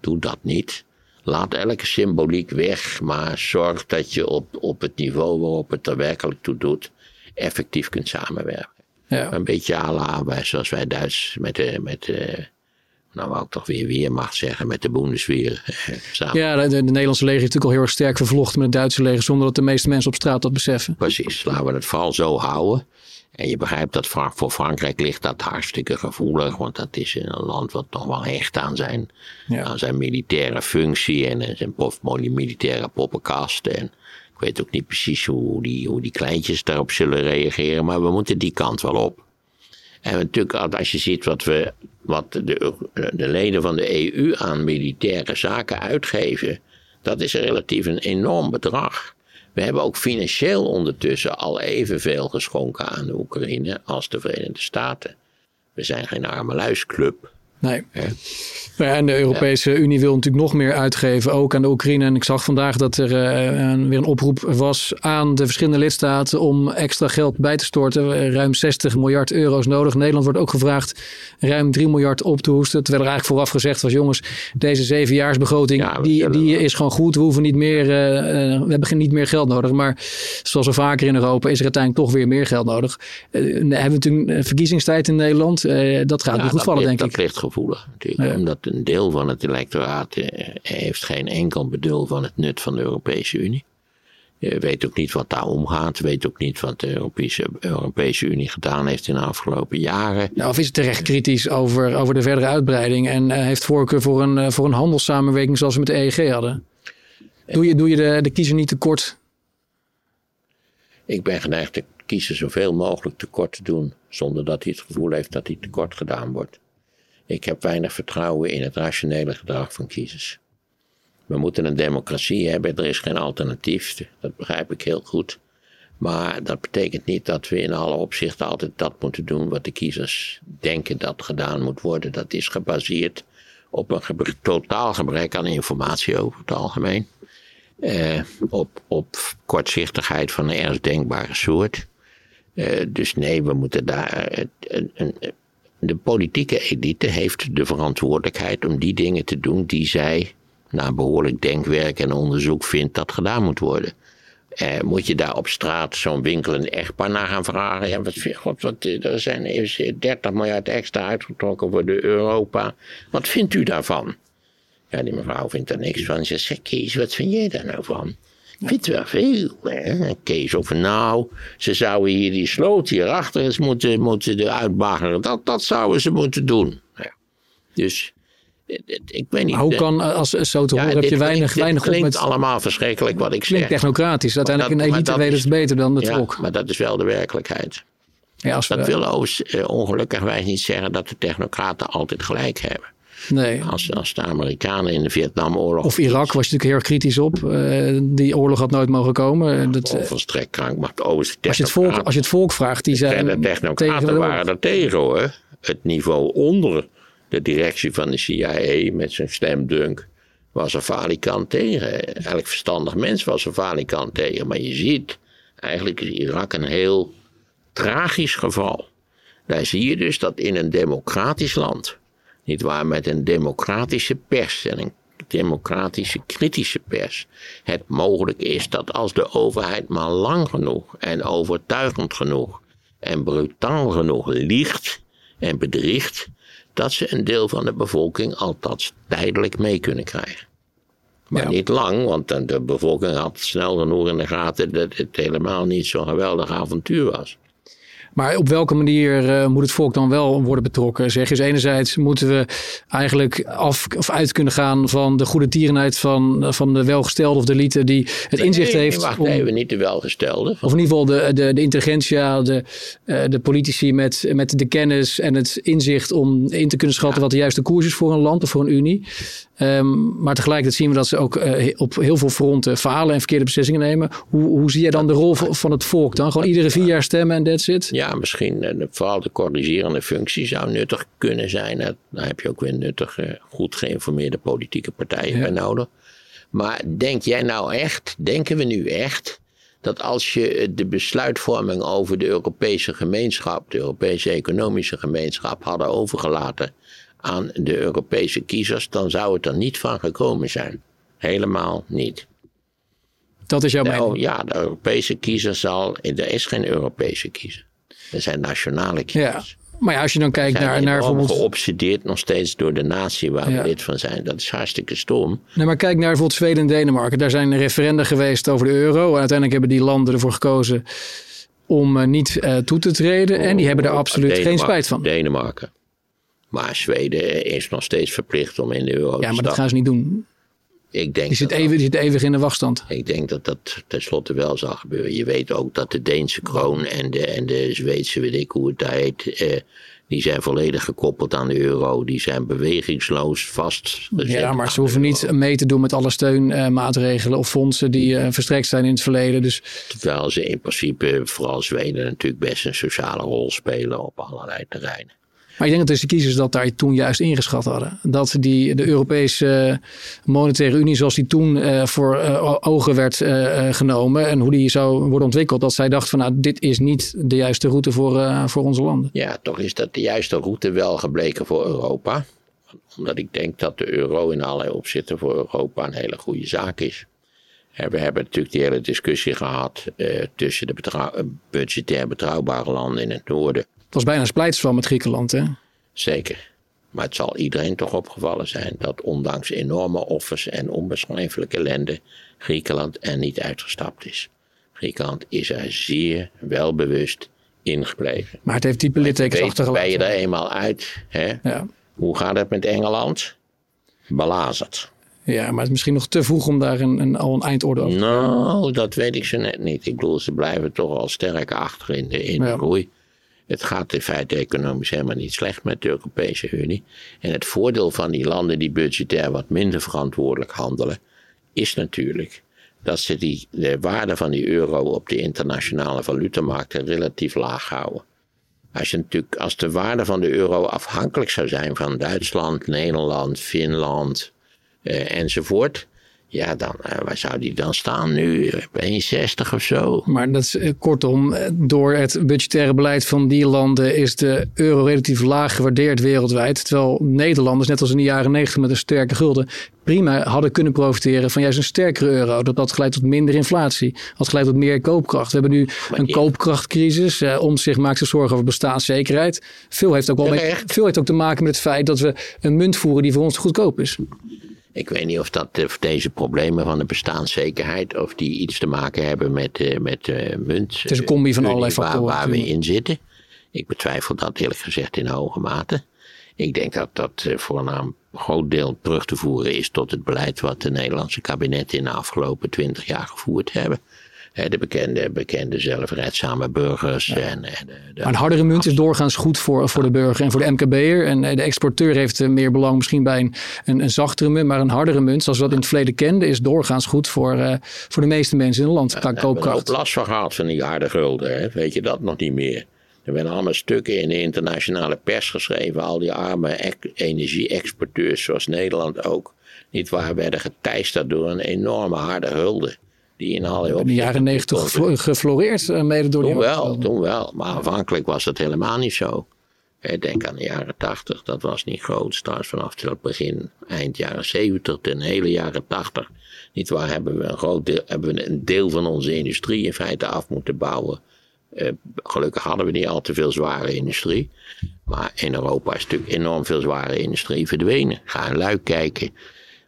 Doe dat niet. Laat elke symboliek weg, maar zorg dat je op, op het niveau waarop het er werkelijk toe doet, effectief kunt samenwerken. Ja. Een beetje à la, zoals wij Duits met de, met de, nou wou ik toch weer Weermacht zeggen, met de Bundesweer eh, samen. Ja, de, de Nederlandse leger is natuurlijk al heel erg sterk vervlochten met het Duitse leger, zonder dat de meeste mensen op straat dat beseffen. Precies, laten we het vooral zo houden. En je begrijpt dat voor Frankrijk ligt dat hartstikke gevoelig, want dat is een land wat nog wel hecht aan zijn, Ja. aan zijn militaire functie en zijn militaire poppenkast. En ik weet ook niet precies hoe die, hoe die kleintjes daarop zullen reageren, maar we moeten die kant wel op. En natuurlijk, als je ziet wat, we, wat de, de leden van de EU aan militaire zaken uitgeven, dat is relatief een enorm bedrag. We hebben ook financieel ondertussen al evenveel geschonken aan de Oekraïne als de Verenigde Staten. We zijn geen armeluisclub. Nee. Ja, en de Europese Unie wil natuurlijk nog meer uitgeven, ook aan de Oekraïne. En ik zag vandaag dat er eh, weer een oproep was aan de verschillende lidstaten om extra geld bij te storten. Eh, Ruim 60 miljard euro is nodig. Nederland wordt ook gevraagd ruim 3 miljard op te hoesten. Terwijl er eigenlijk vooraf gezegd was, jongens, deze zevenjaarsbegroting, Ja, die, die is gewoon goed. We hoeven niet meer, eh, we hebben geen- niet meer geld nodig. Maar zoals er vaker in Europa is er uiteindelijk toch weer meer geld nodig. Eh, we hebben natuurlijk verkiezingstijd in Nederland. Dat gaat niet goed vallen, ligt, denk ik. Dat ligt gevoelig natuurlijk. Ja. Omdat een deel van het electoraat eh, heeft geen enkel bedul van het nut van de Europese Unie. Weet ook niet wat daar omgaat. Weet ook niet wat de Europese, Europese Unie gedaan heeft in de afgelopen jaren. Nou, of is het terecht kritisch over, over de verdere uitbreiding en eh, heeft voorkeur voor een, eh, voor een handelssamenwerking zoals we met de EEG hadden? Doe je, doe je de, de kiezer niet tekort? Ik ben geneigd te kiezen zoveel mogelijk tekort te doen. Zonder dat hij het gevoel heeft dat hij tekort gedaan wordt. Ik heb weinig vertrouwen in het rationele gedrag van kiezers. We moeten een democratie hebben, er is geen alternatief. Dat begrijp ik heel goed. Maar dat betekent niet dat we in alle opzichten altijd dat moeten doen wat de kiezers denken dat gedaan moet worden. Dat is gebaseerd op een totaal gebrek aan informatie over het algemeen. Eh, op, op kortzichtigheid van een ergens denkbare soort. Eh, dus nee, we moeten daar. eh, een- een- de politieke elite heeft de verantwoordelijkheid om die dingen te doen die zij, na behoorlijk denkwerk en onderzoek, vindt dat gedaan moet worden. Eh, moet je daar op straat zo'n winkelend echtpaar naar gaan vragen? Ja, wat, god, wat, eh, er zijn even 30 miljard extra uitgetrokken voor de Europa. Wat vindt u daarvan? Ja, die mevrouw vindt er niks van. Ze zegt, zeg Kees, wat vind jij daar nou van? Vindt wel veel. Hè? Kees over nou, ze zouden hier die sloot hierachter eens moeten, moeten eruit baggeren. Dat, dat zouden ze moeten doen. Ja. Dus ik weet niet. Maar hoe eh, kan, als zo te ja, horen, heb je weinig, klinkt, weinig klinkt met... allemaal verschrikkelijk wat ik Klinkt zeg. technocratisch. Uiteindelijk Maar een dat- elite dat weet is- beter dan de Ja, maar dat is wel de werkelijkheid. Ja, als we, Dat wil overigens eh, ongelukkigwijs niet zeggen dat de technocraten altijd gelijk hebben. Nee. Als, als de Amerikanen in de Vietnamoorlog. Of Irak was je natuurlijk heel erg kritisch op. Eh, die oorlog had nooit mogen komen. Eh, Dat, eh, volstrekt krank, maar de als, je het volk, als je het volk vraagt, die En zijn de tegen technocraten oorlog. waren er tegen hoor. Het niveau onder de directie van de CIA met zijn stemdunk was er falikant tegen. Elk verstandig mens was er falikant tegen. Maar je ziet, eigenlijk is Irak een heel tragisch geval. Daar zie je dus dat in een democratisch land, niet waar, met een democratische pers en een democratische kritische pers, het mogelijk is dat als de overheid maar lang genoeg en overtuigend genoeg en brutaal genoeg liegt en bedriegt, dat ze een deel van de bevolking althans tijdelijk mee kunnen krijgen. Maar Ja. niet lang, want de bevolking had snel genoeg in de gaten dat het helemaal niet zo'n geweldig avontuur was. Maar op welke manier eh, moet het volk dan wel worden betrokken? Zeg dus enerzijds moeten we eigenlijk af of uit kunnen gaan van de goede tierenheid van, van de welgestelde of de elite die het inzicht Nee, heeft. Wacht om- even, niet de welgestelde. Of in ieder geval de, de, de intelligentia, de, eh, de politici met, met de kennis en het inzicht om in te kunnen schatten wat de juiste koers is voor een land of voor een unie. Ehm, maar tegelijkertijd zien we dat ze ook eh, op heel veel fronten falen en verkeerde beslissingen nemen. Hoe, hoe zie jij dan de rol van van het volk dan? Gewoon iedere vier jaar stemmen en that's it? Ja, misschien eh, vooral de corrigerende functie zou nuttig kunnen zijn. Daar heb je ook weer nuttig, eh, goed geïnformeerde politieke partijen Ja. bij nodig. Maar denk jij nou echt, denken we nu echt, dat als je eh, de besluitvorming over de Europese gemeenschap, de Europese economische gemeenschap, hadden overgelaten aan de Europese kiezers, dan zou het er niet van gekomen zijn? Helemaal niet. Dat is jouw De, mening. ja, de Europese kiezer zal. Er is geen Europese kiezer. Er zijn nationale Ja. kiezers. Maar ja, als je dan kijkt naar, naar bijvoorbeeld. geobsedeerd nog steeds door de natie waar Ja. we lid van zijn. Dat is hartstikke stom. Nee, maar kijk naar bijvoorbeeld Zweden en Denemarken. Daar zijn referenda geweest over de euro. En uiteindelijk hebben die landen ervoor gekozen om eh, niet eh, toe te treden. En die hebben er absoluut geen spijt van. Denemarken. Maar Zweden is nog steeds verplicht om in de euro Ja, te maar dat stappen. gaan ze niet doen. Ik denk Die zit, dat even, die zit eeuwig in de wachtstand. Ik denk dat dat tenslotte wel zal gebeuren. Je weet ook dat de Deense kroon en de, en de Zweedse, weet ik hoe het daar heet, eh, die zijn volledig gekoppeld aan de euro. Die zijn bewegingsloos vast. Ja, maar ze hoeven niet mee te doen met alle steunmaatregelen of fondsen die eh, verstrekt zijn in het verleden. Dus Terwijl ze in principe, vooral Zweden, natuurlijk best een sociale rol spelen op allerlei terreinen. Maar ik denk dat dus de kiezers dat daar toen juist ingeschat hadden. Dat die, de Europese Monetaire Unie zoals die toen eh, voor eh, ogen werd eh, eh, genomen en hoe die zou worden ontwikkeld. Dat zij dachten van nou dit is niet de juiste route voor, eh, voor onze landen. Ja, toch is dat de juiste route wel gebleken voor Europa. Omdat ik denk dat de euro in allerlei opzichten voor Europa een hele goede zaak is. En we hebben natuurlijk die hele discussie gehad eh, tussen de eh, budgetair betrouwbare landen in het noorden. Het was bijna een splijtsval met Griekenland. Hè? Zeker. Maar het zal iedereen toch opgevallen zijn dat ondanks enorme offers en onbeschrijfelijke ellende Griekenland er niet uitgestapt is. Griekenland is er zeer welbewust ingebleven. Maar het heeft diepe littekens Weet, ben je achtergelaten. er eenmaal uit? Hè? Ja. Hoe gaat het met Engeland? Belazerd. ja, maar het is misschien nog te vroeg om daar een, een, al een eindorde over Nou, dat weet ik zo net niet. Ik bedoel, ze blijven toch al sterk achter in de, in de Ja. groei. Het gaat in feite economisch helemaal niet slecht met de Europese Unie. En het voordeel van die landen die budgetair wat minder verantwoordelijk handelen, is natuurlijk dat ze die, de waarde van die euro op de internationale valutamarkten relatief laag houden. Als, je natuurlijk, als de waarde van de euro afhankelijk zou zijn van Duitsland, Nederland, Finland eh, enzovoort. Ja, dan, eh, waar zou die dan staan nu? Op 1,60 of zo? Maar dat is eh, kortom, eh, door het budgettaire beleid van die landen is de euro relatief laag gewaardeerd wereldwijd. Terwijl Nederlanders, net als in de jaren 90 met een sterke gulden, prima hadden kunnen profiteren van juist een sterkere euro. Dat had geleid tot minder inflatie, had geleid tot meer koopkracht. We hebben nu een koopkrachtcrisis. Eh, om zich maakt zich zorgen over bestaanszekerheid. Veel heeft, ook wel met, veel heeft ook te maken met het feit dat we een munt voeren die voor ons te goedkoop is. Ik weet niet of, dat, of deze problemen van de bestaanszekerheid, of die iets te maken hebben met, uh, met uh, munt. Het is een combi van allerlei factoren. Waar, waar we in zitten. Ik betwijfel dat eerlijk gezegd in hoge mate. Ik denk dat dat voor een groot deel terug te voeren is tot het beleid wat de Nederlandse kabinetten in de afgelopen twintig jaar gevoerd hebben de bekende, bekende zelfredzame burgers. En, de, de maar een hardere munt is doorgaans goed voor, voor de burger en voor de MKB'er. En de exporteur heeft meer belang misschien bij een, een, een, zachtere munt. Maar een hardere munt, zoals we dat in het verleden kenden, is doorgaans goed voor, uh, voor de meeste mensen in het land. Qua koopkracht. We hebben last van gehad van die harde gulden. Hè? Weet je dat nog niet meer? Er werden allemaal stukken in de internationale pers geschreven. Al die arme energie-exporteurs, zoals Nederland ook. Niet waar, werden geteisterd door een enorme harde hulde die in In de jaren negentig gefloreerd, eh, mede door toen wel, toen wel. Maar aanvankelijk was het helemaal niet zo. Denk aan de jaren tachtig, dat was niet groot. Straks vanaf het begin, eind jaren zeventig, de hele jaren tachtig. Niet waar hebben we een groot deel, hebben we een deel van onze industrie in feite af moeten bouwen. Uh, gelukkig hadden we niet al te veel zware industrie. Maar in Europa is natuurlijk enorm veel zware industrie verdwenen. Ga een luik kijken.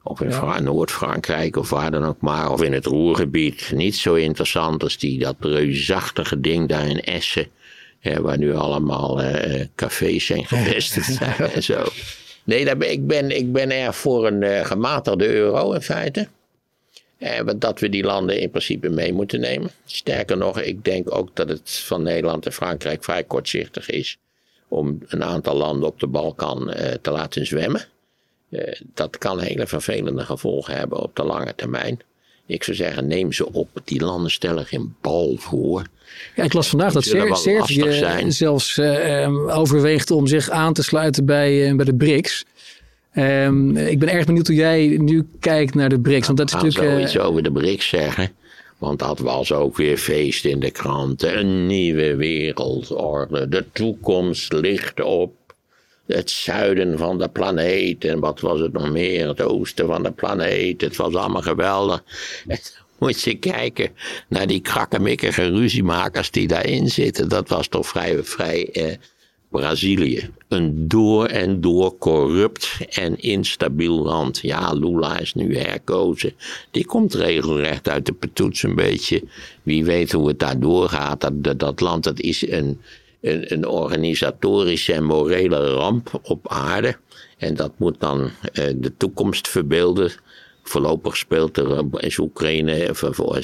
Of in ja. Noord-Frankrijk of waar dan ook maar. Of in het Roergebied. Niet zo interessant als die, dat reusachtige ding daar in Essen. waar nu allemaal uh, cafés zijn gevestigd zijn en zo. Nee, daar ben, ik, ben, ik ben er voor een uh, gematigde euro in feite. Eh, dat we die landen in principe mee moeten nemen. Sterker nog, ik denk ook dat het van Nederland en Frankrijk vrij kortzichtig is. om een aantal landen op de Balkan uh, te laten zwemmen. Eh, dat kan hele vervelende gevolgen hebben op de lange termijn. Ik zou zeggen, neem ze op. Die landen stellen geen bal voor. Ja, ik las vandaag dat Servië zelfs uh, overweegt om zich aan te sluiten bij, uh, bij de BRICS. Um, ik ben erg benieuwd hoe jij nu kijkt naar de BRICS. Want dat is natuurlijk. Ik iets over de BRICS zeggen. Want dat was ook weer feest in de kranten. Een nieuwe wereldorde. De toekomst ligt op het zuiden van de planeet en wat was het nog meer, het oosten van de planeet. Het was allemaal geweldig. moet je kijken naar die krakkemikkige ruziemakers die daarin zitten. Dat was toch vrij, vrij eh, Brazilië. Een door en door corrupt en instabiel land. Ja, Lula is nu herkozen. Die komt regelrecht uit de petoets een beetje. Wie weet hoe het daar doorgaat. Dat, dat land dat is een een, een organisatorische en morele ramp op aarde. En dat moet dan eh, de toekomst verbeelden. Voorlopig speelt er, is Oekraïne,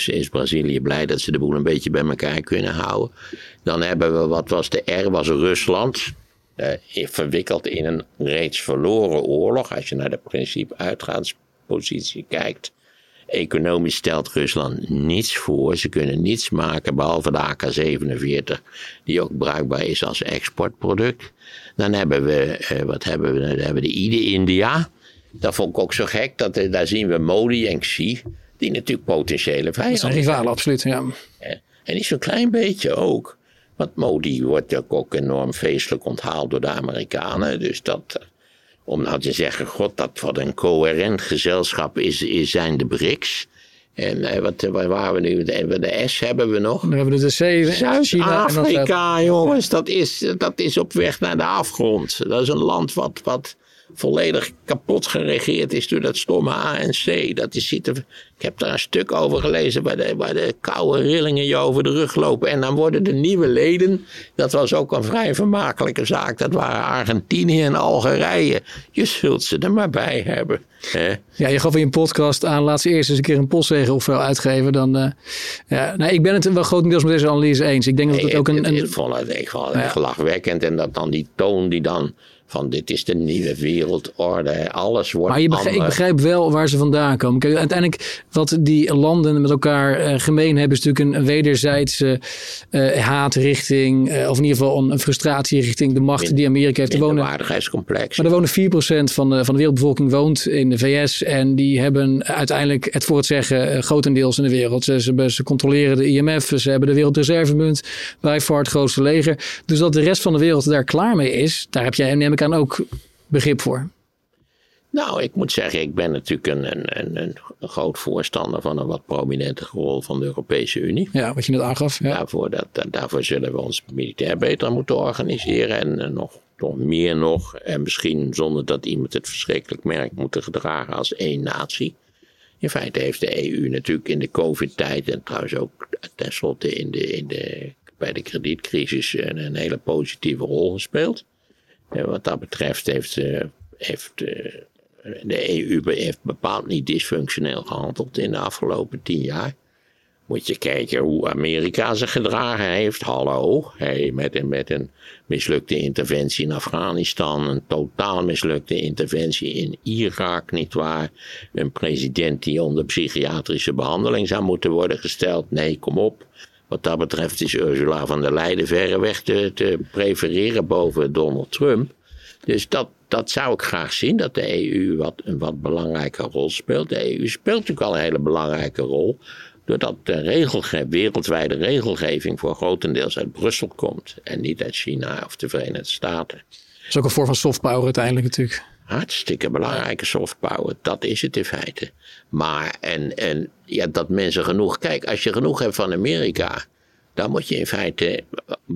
is Brazilië blij dat ze de boel een beetje bij elkaar kunnen houden. Dan hebben we, wat was de R, was Rusland. Eh, verwikkeld in een reeds verloren oorlog. Als je naar de principe uitgaanspositie kijkt. Economisch stelt Rusland niets voor. Ze kunnen niets maken behalve de AK-47, die ook bruikbaar is als exportproduct. Dan hebben we, eh, wat hebben we? Dan hebben we de IDE-India. Dat vond ik ook zo gek. Dat, eh, daar zien we Modi en Xi, die natuurlijk potentiële vijanden zijn. rivalen, absoluut, ja. En niet zo'n klein beetje ook. Want Modi wordt ook enorm feestelijk onthaald door de Amerikanen. Dus dat, om nou te zeggen, god, dat wat een coherent gezelschap is, is zijn de BRICS. En eh, wat, waar waren we nu? De, de S hebben we nog. Dan hebben we de C. Zuid-Afrika, jongens, dat is, dat is op weg naar de afgrond. Dat is een land wat, wat volledig kapot geregeerd is door dat stomme ANC. Dat is, ik heb daar een stuk over gelezen waar de, waar de koude rillingen je over de rug lopen. En dan worden de nieuwe leden, dat was ook een vrij vermakelijke zaak. Dat waren Argentinië en Algerije. Je zult ze er maar bij hebben. Hè? Ja, je gaf in je podcast aan, laat ze eerst eens een keer een postzegel of uitgeven. Dan, uh, ja, nou, ik ben het wel grotendeels met deze analyse eens. Ik denk dat het ook een... een... Ik vond het echt wel ja. lachwekkend. En dat dan die toon die dan van dit is de nieuwe wereldorde, alles wordt Maar je begrijp, ik begrijp wel waar ze vandaan komen. Kijk, uiteindelijk wat die landen met elkaar uh, gemeen hebben... is natuurlijk een wederzijdse uh, haat richting... Uh, of in ieder geval een, frustratie richting de macht die Amerika heeft. Er wonen, waardigheidscomplex. Maar er wonen 4% van de, van de wereldbevolking woont in de VS... en die hebben uiteindelijk het voor het zeggen grotendeels in de wereld. Ze, ze, ze controleren de IMF, ze hebben de Wereldreservemunt... bij far het grootste leger. Dus dat de rest van de wereld daar klaar mee is... daar heb jij, neem ik kan ook begrip voor? Nou, ik moet zeggen, ik ben natuurlijk een, een, een, groot voorstander van een wat prominente rol van de Europese Unie. Ja, wat je net aangaf. Ja. Daarvoor, dat, daarvoor zullen we ons militair beter moeten organiseren en nog toch meer nog, en misschien zonder dat iemand het verschrikkelijk merkt, moeten gedragen als één natie. In feite heeft de EU natuurlijk in de COVID-tijd en trouwens ook tenslotte in de, in de, bij de kredietcrisis een, een hele positieve rol gespeeld. Wat dat betreft heeft, uh, heeft uh, de EU heeft bepaald niet dysfunctioneel gehandeld in de afgelopen tien jaar. Moet je kijken hoe Amerika zich gedragen heeft. Hallo, met, een, met een mislukte interventie in Afghanistan, een totaal mislukte interventie in Irak, nietwaar? Een president die onder psychiatrische behandeling zou moeten worden gesteld. Nee, kom op. Wat dat betreft is Ursula van der Leyen verreweg te, te prefereren boven Donald Trump. Dus dat, dat zou ik graag zien, dat de EU wat, een wat belangrijke rol speelt. De EU speelt natuurlijk al een hele belangrijke rol, doordat de regelge wereldwijde regelgeving voor grotendeels uit Brussel komt en niet uit China of de Verenigde Staten. Dat is ook een vorm van soft power uiteindelijk natuurlijk. Hartstikke belangrijke soft power, dat is het in feite. Maar, en, en ja, dat mensen genoeg, kijk, als je genoeg hebt van Amerika, dan moet je in feite,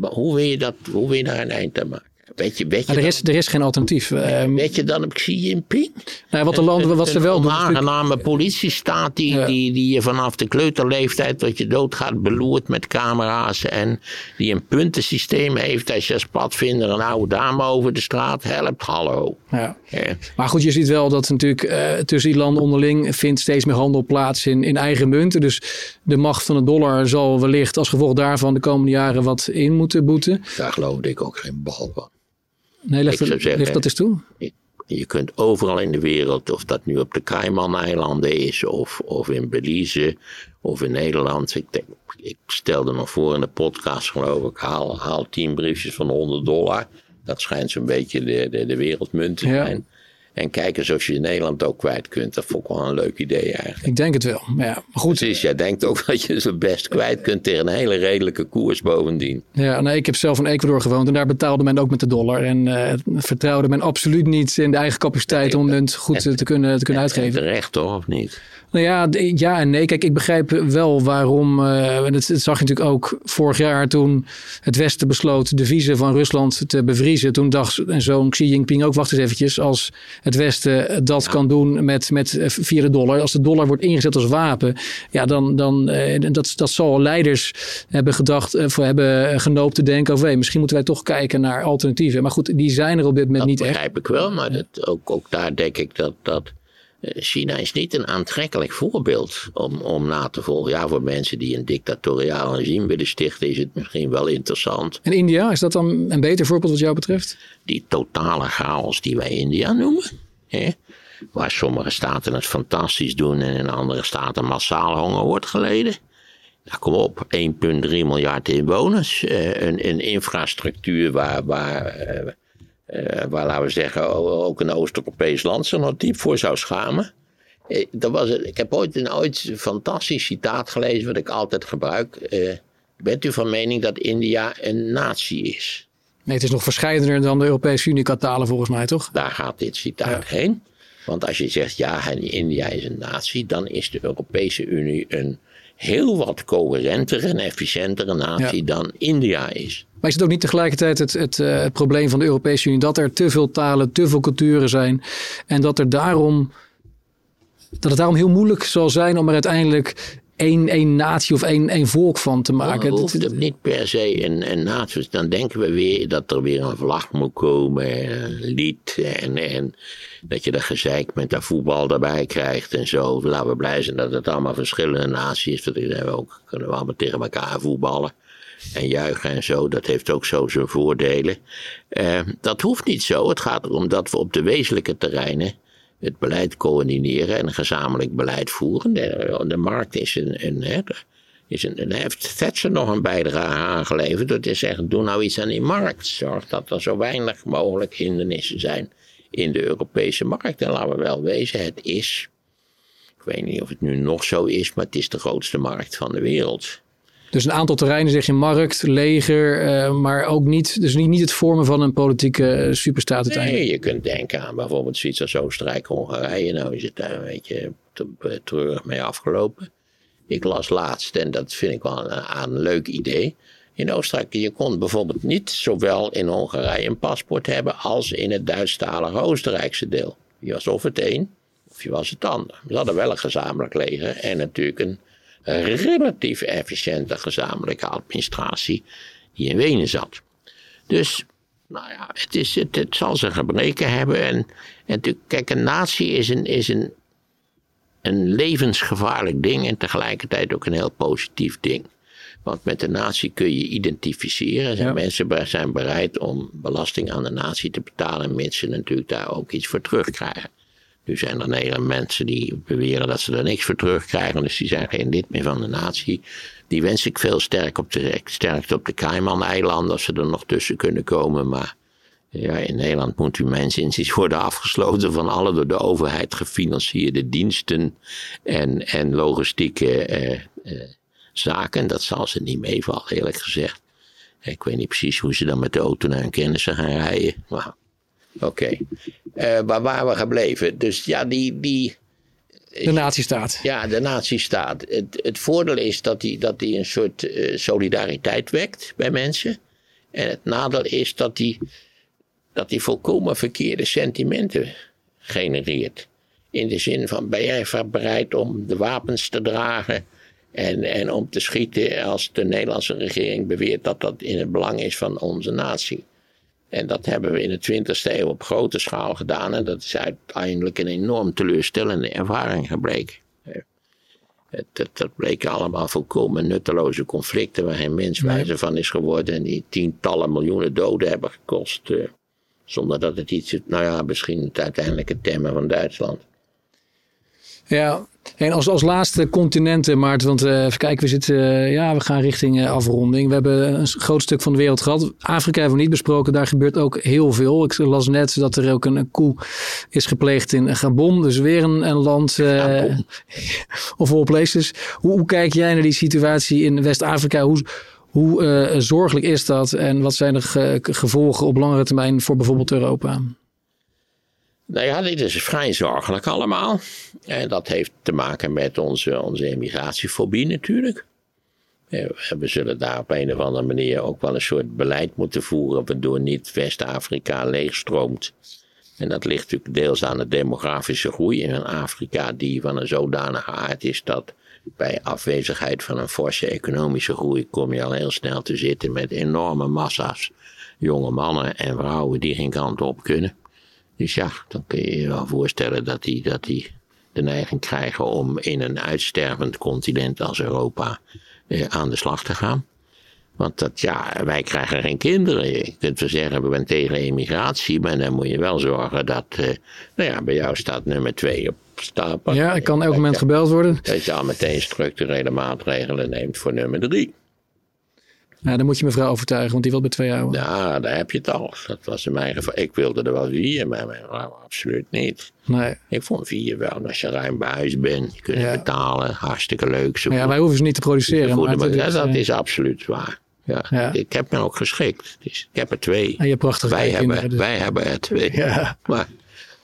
hoe wil je, dat, hoe wil je daar een eind aan maken? Weet je, weet je er, is, er is geen alternatief. Ehm, weet je dan op Xi Jinping? Nou, wat de landen, wat ze wel doen. Een aangename politiestaat die, die, die je vanaf de kleuterleeftijd tot je doodgaat beloert met camera's. En die een puntensysteem heeft als je als padvinder een oude dame over de straat helpt. Hallo. Ja. Maar goed, je ziet wel dat natuurlijk uh, tussen die landen onderling vindt steeds meer handel plaats in, in eigen munten. Dus de macht van de dollar zal wellicht als gevolg daarvan de komende jaren wat in moeten boeten. Daar geloofde ik ook geen bal van. Nee, leg, dat, zeggen, dat eens toe. Je kunt overal in de wereld, of dat nu op de Cayman-eilanden is, of, of in Belize, of in Nederland. Ik, denk, ik stelde nog voor in de podcast, geloof ik, haal, haal tien briefjes van 100 dollar. Dat schijnt zo'n beetje de, de, de wereldmunt te zijn. En kijk eens of je in Nederland ook kwijt kunt. Dat vond ik wel een leuk idee eigenlijk. Ik denk het wel. Maar ja, maar goed. Precies, jij denkt ook dat je ze best kwijt kunt tegen een hele redelijke koers bovendien. Ja, nee, ik heb zelf in Ecuador gewoond en daar betaalde men ook met de dollar. En uh, vertrouwde men absoluut niet in de eigen capaciteit om het goed te kunnen, te kunnen uitgeven. Terecht toch, of niet? Nou ja, ja en nee. Kijk, ik begrijp wel waarom. Uh, en het, zag je natuurlijk ook vorig jaar toen het Westen besloot de visa van Rusland te bevriezen. Toen dacht zo'n Xi Jinping ook, wacht eens eventjes. Als het Westen dat kan doen met, met eh, via de dollar. Als de dollar wordt ingezet als wapen. Ja, dan, dan uh, dat, dat zal leiders hebben gedacht, voor hebben genoopt te denken over. Hey, misschien moeten wij toch kijken naar alternatieven. Maar goed, die zijn er op dit moment niet echt. Dat begrijp ik wel, maar dat, ook, ook daar denk ik dat... dat eh, China is niet een aantrekkelijk voorbeeld om, om na te volgen. Ja, voor mensen die een dictatoriaal regime willen stichten, is het misschien wel interessant. En India, is dat dan een beter voorbeeld wat jou betreft? Die totale chaos die wij India noemen. Hè? Waar sommige staten het fantastisch doen en in andere staten massaal honger wordt geleden. Nou, kom op, 1,3 miljard inwoners. Uh, een, een infrastructuur waar, waar uh, waar, laten we zeggen, ook een Oost-Europees land zich nog diep voor zou schamen. Eh, dat was ik heb ooit een, ooit een fantastisch citaat gelezen, wat ik altijd gebruik. Uh, bent u van mening dat India een natie is? Nee, het is nog verscheidener dan de Europese Unie kan talen, volgens mij, toch? Daar gaat dit citaat heen. Want als je zegt, ja, India is een natie, dan is de Europese Unie een heel wat coherentere en efficiëntere natie dan India is. Maar is het ook niet tegelijkertijd het, het, uh, het probleem van de Europese Unie dat er te veel talen, te veel culturen zijn en dat er daarom dat het daarom heel moeilijk zal zijn om er uiteindelijk één, één natie of één, één volk van te maken. Dan hoeft het niet per se een, een natie. Dan denken we weer dat er weer een vlag moet komen, een lied en, en dat je dat gezeik met dat voetbal erbij krijgt en zo. Laten we blij zijn dat het allemaal verschillende naties is. Dat we ook, kunnen we allemaal tegen elkaar voetballen en juichen en zo. Dat heeft ook zo zijn voordelen. Uh, dat hoeft niet zo. Het gaat erom dat we op de wezenlijke terreinen het beleid coördineren en een gezamenlijk beleid voeren. De, de markt is een, een, is een, en heeft Thatcher nog een bijdrage aangeleverd door te zeggen: doe nou iets aan die markt. Zorg dat er zo weinig mogelijk hindernissen zijn in de Europese markt. En laten we wel wezen, het is. Ik weet niet of het nu nog zo is, maar het is de grootste markt van de wereld. Dus een aantal terreinen zeg je markt, leger, uh, maar ook niet, dus niet, niet het vormen van een politieke eh, superstaat uiteindelijk. Nee, je kunt denken aan bijvoorbeeld zoiets als Oostenrijk, Hongarije. Nou is het daar een beetje treurig mee afgelopen. Ik las laatst, en dat vind ik wel een, een leuk idee. In Oostenrijk, je kon bijvoorbeeld niet zowel in Hongarije een paspoort hebben als in het Duitsstalige Oostenrijkse deel. Je was of het een, of je was het ander. Ze hadden wel een gezamenlijk leger en natuurlijk een relatief efficiënte gezamenlijke administratie die in Wenen zat. Dus, nou ja, het, is, het, het zal zijn gebreken hebben. En, en kijk, een natie is een, is een, een levensgevaarlijk ding en tegelijkertijd ook een heel positief ding. Want met de natie kun je identificeren. Ja. Mensen zijn bereid om belasting aan de natie te betalen, mits ze natuurlijk daar ook iets voor terugkrijgen. Nu zijn er mensen die beweren dat ze er niks voor terugkrijgen, dus die zijn geen lid meer van de natie. Die wens ik veel sterk op de, sterkte op de Cayman-eilanden, als ze er nog tussen kunnen komen. Maar ja, in Nederland moet u mijn zin worden afgesloten van alle door de overheid gefinancierde diensten en, en logistieke eh, eh, zaken. Dat zal ze niet meevallen, eerlijk gezegd. Ik weet niet precies hoe ze dan met de auto naar hun kennissen gaan rijden. Maar oké. Okay. Uh, waar waren we gebleven? Dus ja, die. die de natiestaat. Ja, de natiestaat. Het, het voordeel is dat die, dat die een soort uh, solidariteit wekt bij mensen. En het nadeel is dat die, dat die volkomen verkeerde sentimenten genereert. In de zin van: ben jij bereid om de wapens te dragen? En, en om te schieten als de Nederlandse regering beweert dat dat in het belang is van onze natie. En dat hebben we in de 20e eeuw op grote schaal gedaan. En dat is uiteindelijk een enorm teleurstellende ervaring gebleken. Dat bleken allemaal volkomen nutteloze conflicten waar geen mens van is geworden. En die tientallen miljoenen doden hebben gekost. Eh, zonder dat het iets, nou ja, misschien het uiteindelijke temmen van Duitsland. Ja, en als, als laatste continenten, Maarten, want uh, even kijken, we, zitten, uh, ja, we gaan richting uh, afronding. We hebben een groot stuk van de wereld gehad. Afrika hebben we niet besproken, daar gebeurt ook heel veel. Ik las net dat er ook een, een coup is gepleegd in Gabon, dus weer een, een land of all places. Hoe, hoe, kijk jij naar die situatie in West-Afrika? Hoe, hoe zorgelijk is dat en wat zijn de gevolgen op langere termijn voor bijvoorbeeld Europa? Nou ja, dit is vrij zorgelijk allemaal. En dat heeft te maken met onze, onze emigratiefobie natuurlijk. We zullen daar op een of andere manier ook wel een soort beleid moeten voeren, waardoor niet West-Afrika leegstroomt. En dat ligt natuurlijk deels aan de demografische groei in Afrika, die van een zodanige aard is dat bij afwezigheid van een forse economische groei kom je al heel snel te zitten met enorme massa's jonge mannen en vrouwen die geen kant op kunnen. Dus ja, dan kun je je wel voorstellen dat die, dat die de neiging krijgen om in een uitstervend continent als Europa eh, aan de slag te gaan. Want dat, ja, wij krijgen geen kinderen. Je kunt wel zeggen, we zijn tegen immigratie, maar dan moet je wel zorgen dat, eh, nou ja, bij jou staat nummer twee op stapel. Ja, ik kan elk moment gebeld worden. Dat je al meteen structurele maatregelen neemt voor nummer drie. Ja, dan moet je mevrouw overtuigen, want die wil bij twee houden. Ja, daar heb je het al. Dat was in mijn geval. Ik wilde er wel vier, maar mijn vrouw absoluut niet. Nee. Ik vond vier wel. Als je ruim bij huis bent, je kunt betalen, hartstikke leuk. Zo ja, wij hoeven ze niet te produceren. Maar dat, is, dat is absoluut waar. Ja. Ik heb me ook geschikt. Dus ik heb er twee. En je prachtige wij hebben, dus. Wij hebben er twee. Ja. Maar,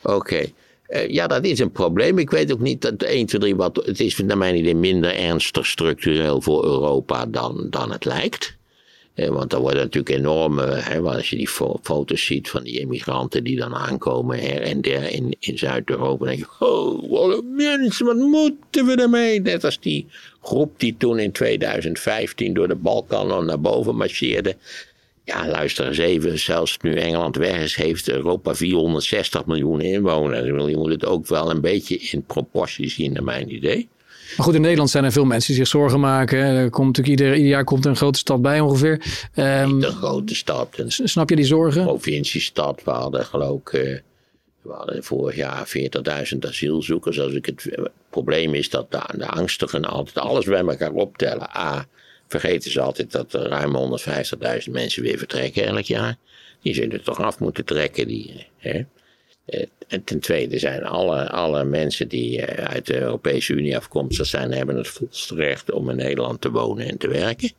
oké. Uh, ja, dat is een probleem. Ik weet ook niet dat 1, 2, 3 wat. Het is naar mijn idee minder ernstig structureel voor Europa dan, dan het lijkt. Want er worden natuurlijk enorme, hè, als je die foto's ziet van die immigranten die dan aankomen her en der in, in Zuid-Europa, dan denk je, oh, wat mensen, wat moeten we ermee? Net als die groep die toen in 2015 door de Balkan naar boven marcheerde. Ja, luister eens even, zelfs nu Engeland weg is, heeft Europa 460 miljoen inwoners. Je moet het ook wel een beetje in proportie zien, naar mijn idee. Maar goed, in Nederland zijn er veel mensen die zich zorgen maken. Er komt natuurlijk ieder, ieder jaar komt er een grote stad bij ongeveer. Um, Niet een grote stad. Snap je die zorgen? provinciestad. We hadden geloof ik... Uh, we hadden vorig jaar 40.000 asielzoekers. Als ik het, het, probleem is dat de, de angstigen altijd alles bij elkaar optellen. A, vergeten ze altijd dat er ruim 150.000 mensen weer vertrekken elk jaar. Die zullen er toch af moeten trekken. Die, hè? Eh, en ten tweede zijn alle, alle mensen die eh, uit de Europese Unie afkomstig zijn, hebben het volste recht om in Nederland te wonen en te werken.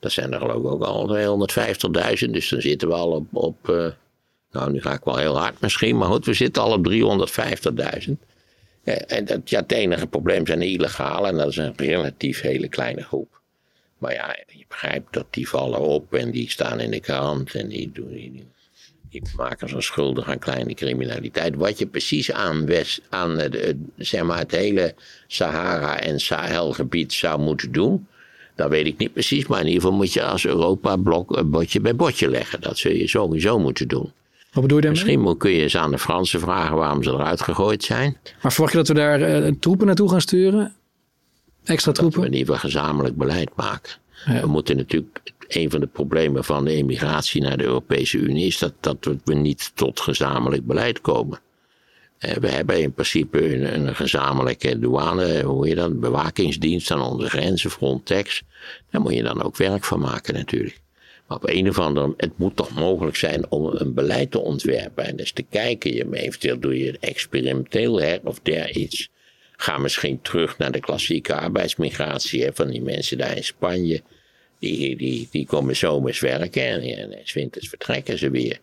Dat zijn er geloof ik ook al 250.000, dus dan zitten we al op, op uh, nou nu ga ik wel heel hard misschien, maar goed, we zitten al op 350.000. En dat, ja, het enige probleem zijn de illegale en dat is een relatief hele kleine groep. Maar ja, je begrijpt dat die vallen op en die staan in de krant en die, doen, maken zich schuldig aan kleine criminaliteit. Wat je precies aan, West, aan het, zeg maar het hele Sahara- en Sahelgebied zou moeten doen, dat weet ik niet precies. Maar in ieder geval moet je als Europa blok een botje bij botje leggen. Dat zul je sowieso moeten doen. Wat bedoel je daarmee? Misschien kun je eens aan de Fransen vragen waarom ze eruit gegooid zijn. Maar verwacht je dat we daar uh, troepen naartoe gaan sturen? Extra troepen? Dat we in ieder geval gezamenlijk beleid maken. Ja. We moeten natuurlijk, een van de problemen van de emigratie naar de Europese Unie is dat, dat we niet tot gezamenlijk beleid komen. Eh, we hebben in principe een, een gezamenlijke douane, hoe je dat, bewakingsdienst aan onze grenzen, Frontex. Daar moet je dan ook werk van maken natuurlijk. Maar op een of andere het moet toch mogelijk zijn om een beleid te ontwerpen. En dus te kijken, je, eventueel doe je experimenteel of der iets. Ga misschien terug naar de klassieke arbeidsmigratie van die mensen daar in Spanje. Die, die, die komen zomers werken en, en, en winters vertrekken ze weer.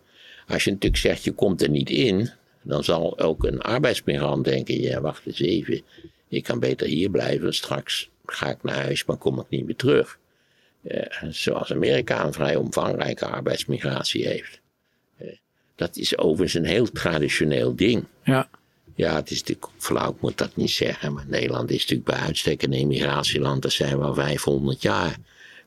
Als je natuurlijk zegt, je komt er niet in, dan zal ook een arbeidsmigrant denken: ja, wacht eens even, ik kan beter hier blijven. Straks ga ik naar huis, maar kom ik niet meer terug. Uh, zoals Amerika een vrij omvangrijke arbeidsmigratie heeft. Uh, dat is overigens een heel traditioneel ding. Ja. Ja, het is natuurlijk flauw, ik moet dat niet zeggen. Maar Nederland is natuurlijk bij uitstek een immigratieland. Dat zijn we al 500 jaar.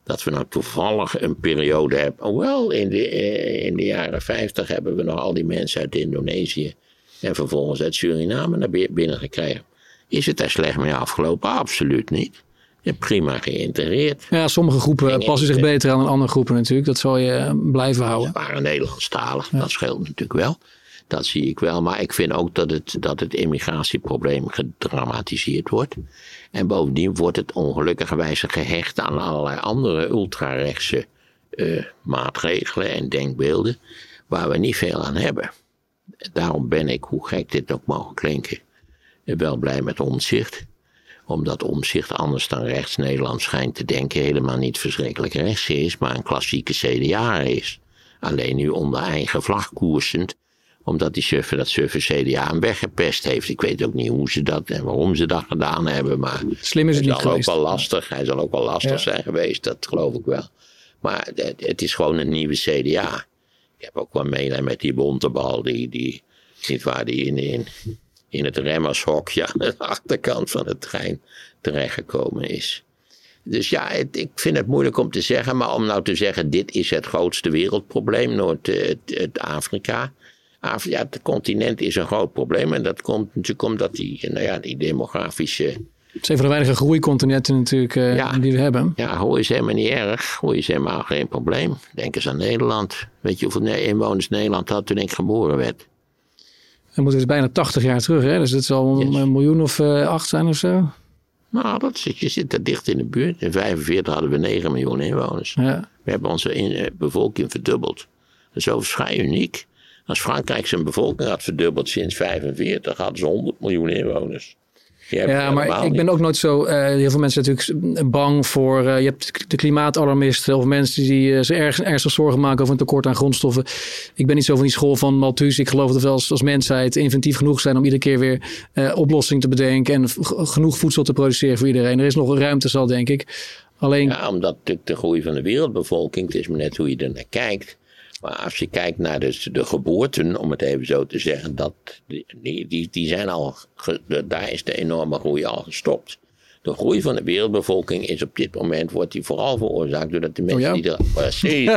Dat we nou toevallig een periode hebben. Hoewel, in de, eh, in de jaren 50 hebben we nog al die mensen uit Indonesië. En vervolgens uit Suriname naar binnen gekregen. Is het daar slecht mee afgelopen? Absoluut niet. Hebt prima geïntegreerd. Ja, sommige groepen passen zich beter aan dan andere groepen natuurlijk. Dat zal je blijven houden. Ze waren Nederlandstalig, ja. dat scheelt natuurlijk wel. Dat zie ik wel. Maar ik vind ook dat het, dat het immigratieprobleem gedramatiseerd wordt. En bovendien wordt het ongelukkigerwijze gehecht aan allerlei andere ultrarechtse uh, maatregelen en denkbeelden. Waar we niet veel aan hebben. Daarom ben ik, hoe gek dit ook mogen klinken, wel blij met omzicht omdat omzicht anders dan rechts Nederland schijnt te denken helemaal niet verschrikkelijk rechts is, maar een klassieke CDA is. Alleen nu onder eigen vlag koersend, omdat die suffe dat suffe CDA hem weggepest heeft. Ik weet ook niet hoe ze dat en waarom ze dat gedaan hebben, maar Slim is het niet geweest. ook wel lastig. Hij zal ook wel lastig Ja. zijn geweest, dat geloof ik wel. Maar het, het is gewoon een nieuwe CDA. Ik heb ook wel meelijn met die bontebal, die, die niet waar, die in, in, in het remmershokje aan de achterkant van de trein terechtgekomen is. Dus ja, het- ik vind het moeilijk om te zeggen, maar om nou te zeggen, dit is het grootste wereldprobleem, Noord, het, het Afrika. Het continent is een groot probleem en dat komt natuurlijk omdat die, nou ja, die demografische Het is een van de weinige groeicontinenten natuurlijk eh, Ja. die we hebben. Ja, hoor is helemaal niet erg. Hoor is helemaal geen probleem. Denk eens aan Nederland. Weet je hoeveel Ne- inwoners Nederland had toen ik geboren werd? Dan moeten we dus bijna 80 jaar terug. Hè? Dus het zal Yes. een miljoen of eh, acht zijn of zo. Nou, dat zit, je zit er dicht in de buurt. In 45 hadden we 9 miljoen inwoners. Ja. We hebben onze in- eh, bevolking verdubbeld. Dat is overigens vrij uniek. Als Frankrijk zijn bevolking had verdubbeld sinds 45, hadden ze 100 miljoen inwoners. Ja, maar ik ben ook nooit zo. eh, heel veel mensen zijn natuurlijk bang voor. eh, je hebt de klimaatalarmisten of mensen die eh, zich erg, ernstig zorgen maken over een tekort aan grondstoffen. Ik ben niet zo van die school van Malthus. Ik geloof dat we als, als mensheid inventief genoeg zijn om iedere keer weer oplossing te bedenken en genoeg voedsel te produceren voor iedereen. Er is nog ruimte, zal denk ik. Alleen, Ja, omdat natuurlijk de groei van de wereldbevolking, het is maar net hoe je er naar kijkt. Maar als je kijkt naar de, de geboorten, om het even zo te zeggen, dat, die, die, die zijn al, de- daar is de enorme groei al gestopt. De groei van de wereldbevolking is op dit moment, wordt die vooral veroorzaakt doordat de mensen ja? die er, precies,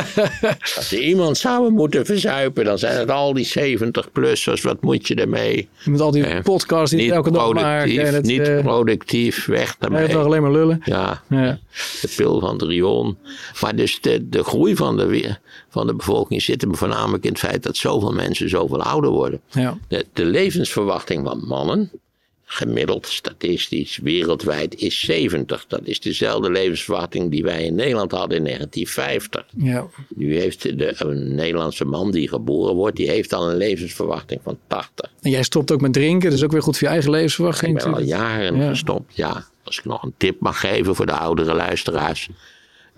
als er iemand zouden moeten verzuipen, dan zijn het al die 70-plussers, wat moet je ermee? met al die Eh, podcasts die elke dag maken. productief, En het, niet eh, productief, weg daarmee. heeft toch alleen maar lullen. Ja, Ja. de pil van Drion. Maar dus de, de groei van de, we- van de bevolking zit hem voornamelijk in het feit dat zoveel mensen zoveel ouder worden. Ja. De, de levensverwachting van mannen, gemiddeld statistisch wereldwijd, is 70. Dat is dezelfde levensverwachting die wij in Nederland hadden in 1950. Ja. Nu heeft de, een Nederlandse man die geboren wordt, die heeft al een levensverwachting van 80. En jij stopt ook met drinken, dus ook weer goed voor je eigen Ik levensverwachting. ben al jaren Ja. gestopt. Ja, als ik nog een tip mag geven voor de oudere luisteraars.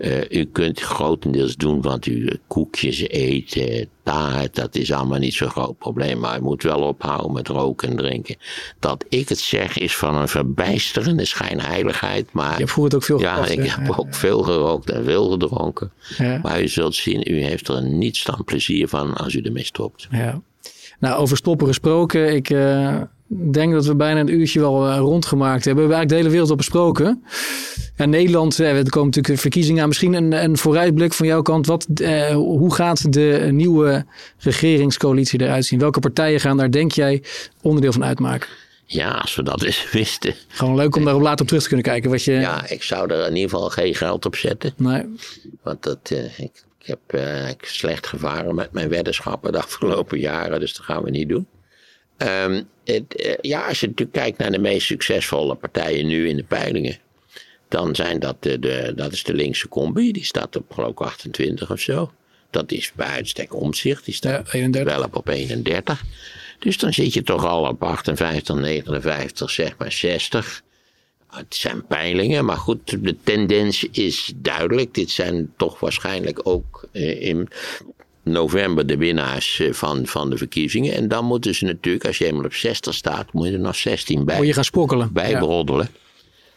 Uh, u kunt grotendeels doen wat u koekjes eet, uh, taart, dat is allemaal niet zo'n groot probleem. Maar u moet wel ophouden met roken en drinken. Dat ik het zeg is van een verbijsterende schijnheiligheid. Maar, je hebt vroeger ook veel Ja, ik heb ja. ook veel gerookt en veel gedronken. Ja. Maar u zult zien, u heeft er niets dan plezier van als u ermee stopt. Ja. Nou, over stoppen gesproken. Ik uh, denk dat we bijna een uurtje wel uh, rondgemaakt hebben. We hebben eigenlijk de hele wereld op besproken. Ja, Nederland, uh, er komen natuurlijk verkiezingen aan. Misschien een, een vooruitblik van jouw kant. Wat, hoe gaat de nieuwe regeringscoalitie eruit zien? Welke partijen gaan daar, denk jij, onderdeel van uitmaken? Ja, als we dat eens wisten. Gewoon leuk om daarop later op terug te kunnen kijken. Wat je... Ja, ik zou er in ieder geval geen geld op zetten. Nee. Want dat, ik, ik heb uh, slecht gevaren met mijn weddenschappen de afgelopen jaren, dus dat gaan we niet doen. Um, het, uh, ja, als je natuurlijk kijkt naar de meest succesvolle partijen nu in de peilingen, dan zijn dat de, de, dat is de linkse combi, die staat op geloof ik 28 of zo. Dat is bij uitstek omzicht, die staat ja, 31. wel op, op 31. Dus dan zit je toch al op 58, 59, zeg maar 60. Het zijn peilingen, maar goed, de tendens is duidelijk. Dit zijn toch waarschijnlijk ook in november de winnaars van, van de verkiezingen. En dan moeten ze natuurlijk, als je eenmaal op 60 staat, moet je er nog 16 bij. Moet je gaan spokkelen. Bijbroddelen. Ja.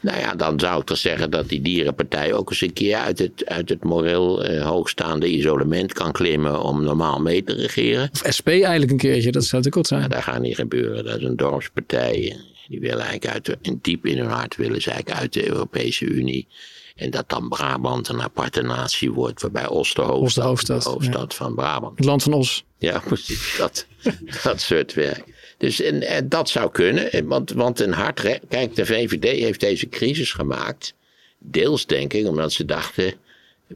Nou ja, dan zou ik toch zeggen dat die dierenpartij ook eens een keer uit het, uit het moreel uh, hoogstaande isolement kan klimmen om normaal mee te regeren. Of SP eigenlijk een keertje, dat zou natuurlijk ook zijn. Ja, dat gaat niet gebeuren. Dat is een dorpspartij. Die willen eigenlijk uit diep in hun hart willen ze eigenlijk uit de Europese Unie. En dat dan Brabant een aparte natie wordt, waarbij Os de hoofdstad, Os de hoofdstad, de hoofdstad ja. van Brabant. Het land van Os. Ja, precies. Dat, dat soort werk. Dus en, en dat zou kunnen, want, want een hard. Kijk, de VVD heeft deze crisis gemaakt. Deels denk ik omdat ze dachten: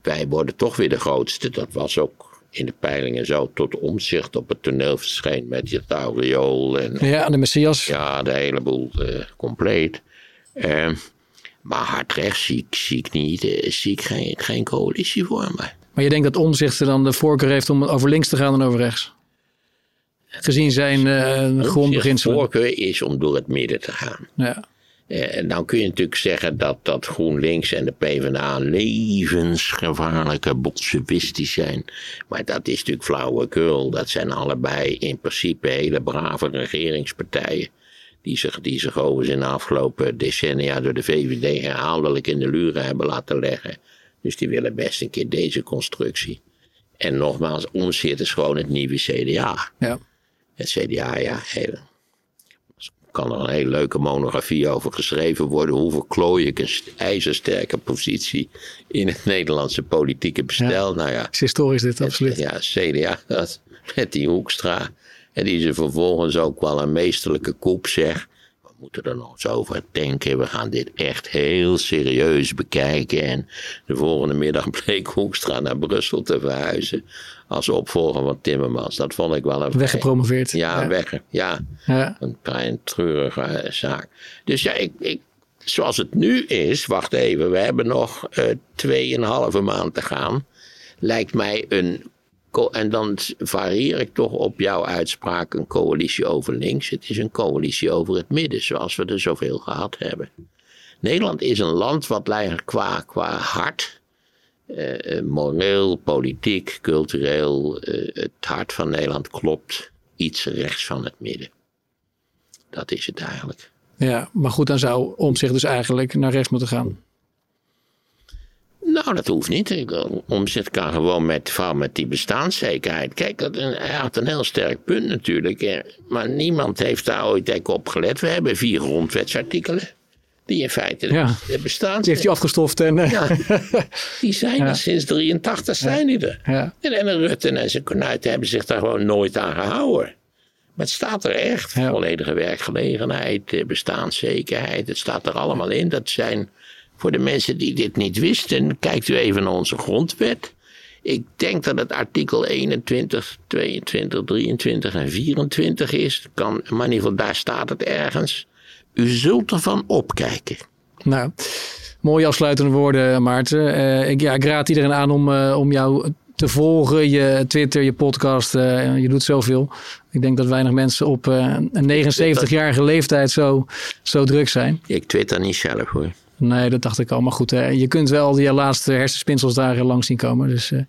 wij worden toch weer de grootste. Dat was ook in de peilingen zo tot omzicht op het toneel verscheen met je aureool. En, ja, de Messias. Ja, de hele boel uh, compleet. Uh, maar hard rechts zie, zie ik niet, uh, zie ik geen, geen coalitie vormen. Maar je denkt dat omzicht dan de voorkeur heeft om over links te gaan dan over rechts? Gezien zijn uh, grondbeginselen. De voorkeur is om door het midden te gaan. Ja. En dan kun je natuurlijk zeggen dat, dat GroenLinks en de PvdA levensgevaarlijke bolsjewistisch zijn. Maar dat is natuurlijk flauwekul. Dat zijn allebei in principe hele brave regeringspartijen. Die zich, die zich overigens in de afgelopen decennia door de VVD herhaaldelijk in de luren hebben laten leggen. Dus die willen best een keer deze constructie. En nogmaals, omzit is gewoon het nieuwe CDA. Ja. Het CDA, ja, hele, kan er een hele leuke monografie over geschreven worden. Hoe verklooi ik een ijzersterke positie in het Nederlandse politieke bestel? Ja. Nou ja. is historisch dit, absoluut. Ja, CDA, dat, met die Hoekstra. En die ze vervolgens ook wel een meesterlijke koep zegt. We moeten er nog eens over denken. We gaan dit echt heel serieus bekijken. En de volgende middag bleek Hoekstra naar Brussel te verhuizen. Als opvolger van Timmermans. Dat vond ik wel een. Weggepromoveerd. Ja, ja. weg. Ja, ja. Een klein treurige zaak. Dus ja, ik, ik, zoals het nu is. Wacht even, we hebben nog uh, tweeënhalve maand te gaan. Lijkt mij een. En dan varieer ik toch op jouw uitspraak een coalitie over links. Het is een coalitie over het midden, zoals we er zoveel gehad hebben. Nederland is een land wat lijkt qua, qua hart uh, moreel, politiek, cultureel, uh, het hart van Nederland klopt iets rechts van het midden. Dat is het eigenlijk. Ja, maar goed, dan zou Omzicht dus eigenlijk naar rechts moeten gaan. Nou, dat hoeft niet. Omzicht kan gewoon met, vooral met die bestaanszekerheid. Kijk, dat, hij had een heel sterk punt natuurlijk. Maar niemand heeft daar ooit echt op gelet. We hebben vier grondwetsartikelen. Die in feite ja. bestaan. Die heeft hij afgestoft. En, uh... ja, die zijn ja. er sinds 83 zijn die er. Ja. En, en Rutte en zijn konuiten hebben zich daar gewoon nooit aan gehouden. Maar het staat er echt. Volledige werkgelegenheid, bestaanszekerheid. Het staat er allemaal in. Dat zijn voor de mensen die dit niet wisten. Kijkt u even naar onze grondwet. Ik denk dat het artikel 21, 22, 23 en 24 is. Kan, maar in ieder geval daar staat het ergens. U zult ervan opkijken. Nou, mooie afsluitende woorden, Maarten. Uh, ik, ja, ik raad iedereen aan om, uh, om jou te volgen. Je Twitter, je podcast. Uh, je doet zoveel. Ik denk dat weinig mensen op een 79-jarige leeftijd zo, zo druk zijn. Ik twitter niet zelf hoor. Nee, dat dacht ik al. Maar goed, hè, je kunt wel die laatste hersenspinsels daar langs zien komen. Dus, uh...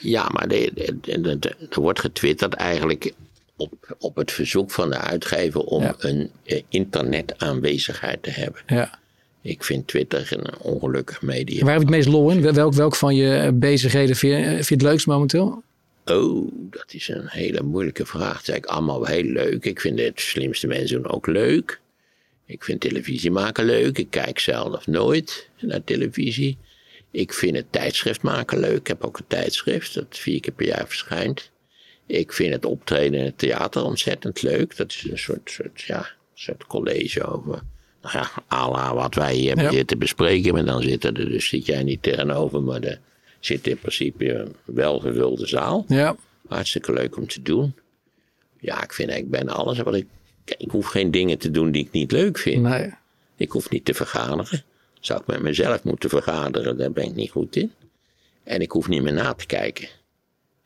Ja, maar er wordt getwitterd eigenlijk op, op het verzoek van de uitgever om ja. een uh, internetaanwezigheid te hebben. Ja. Ik vind Twitter een ongelukkig media. Waar heb je het meest lol in? Welk, welk van je bezigheden vind je, vind je het leukst momenteel? Oh, dat is een hele moeilijke vraag. Dat is eigenlijk allemaal heel leuk. Ik vind het slimste mensen ook leuk. Ik vind televisie maken leuk. Ik kijk zelf nooit naar televisie. Ik vind het tijdschrift maken leuk. Ik heb ook een tijdschrift dat vier keer per jaar verschijnt. Ik vind het optreden in het theater ontzettend leuk. Dat is een soort, soort, ja, soort college over, nou ja, ala wat wij hier hebben ja. zitten bespreken. Maar dan zit er, dus zit jij niet tegenover, maar er zit in principe een welgevulde zaal. Ja. Hartstikke leuk om te doen. Ja, ik vind eigenlijk bijna alles wat ik ik hoef geen dingen te doen die ik niet leuk vind. Nee. Ik hoef niet te vergaderen. Zou ik met mezelf moeten vergaderen, daar ben ik niet goed in. En ik hoef niet meer na te kijken.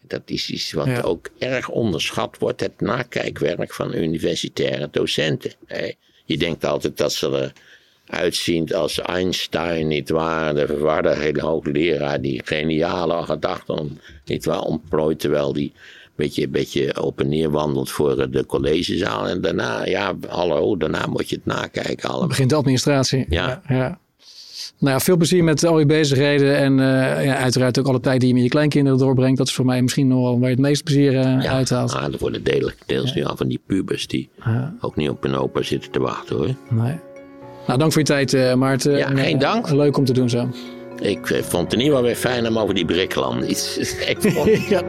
Dat is iets wat Ja. ook erg onderschat wordt, het nakijkwerk van universitaire docenten. Je denkt altijd dat ze eruit zien als Einstein, niet waar? De verwarde hele hoogleraar die geniale gedachten, niet waar, ontplooit, terwijl die beetje, beetje op en neer wandelt voor de collegezaal. En daarna, ja, hallo, daarna moet je het nakijken allemaal. Begint de administratie. Ja. ja. Nou ja, veel plezier met al je bezigheden. En eh, ja, uiteraard ook alle tijd die je met je kleinkinderen doorbrengt. Dat is voor mij misschien nog wel waar je het meeste plezier eh, Ja, uithaalt. ah, er worden deels, deels nu al van die pubers die Ja. ook niet op hun opa zitten te wachten hoor. Nee. Nou, dank voor je tijd, eh, Maarten. Ja, En, geen eh, dank. Leuk om te doen zo. Ik eh, vond het in ieder geval weer fijn om over die Brikkeland iets. Ik vond, ja.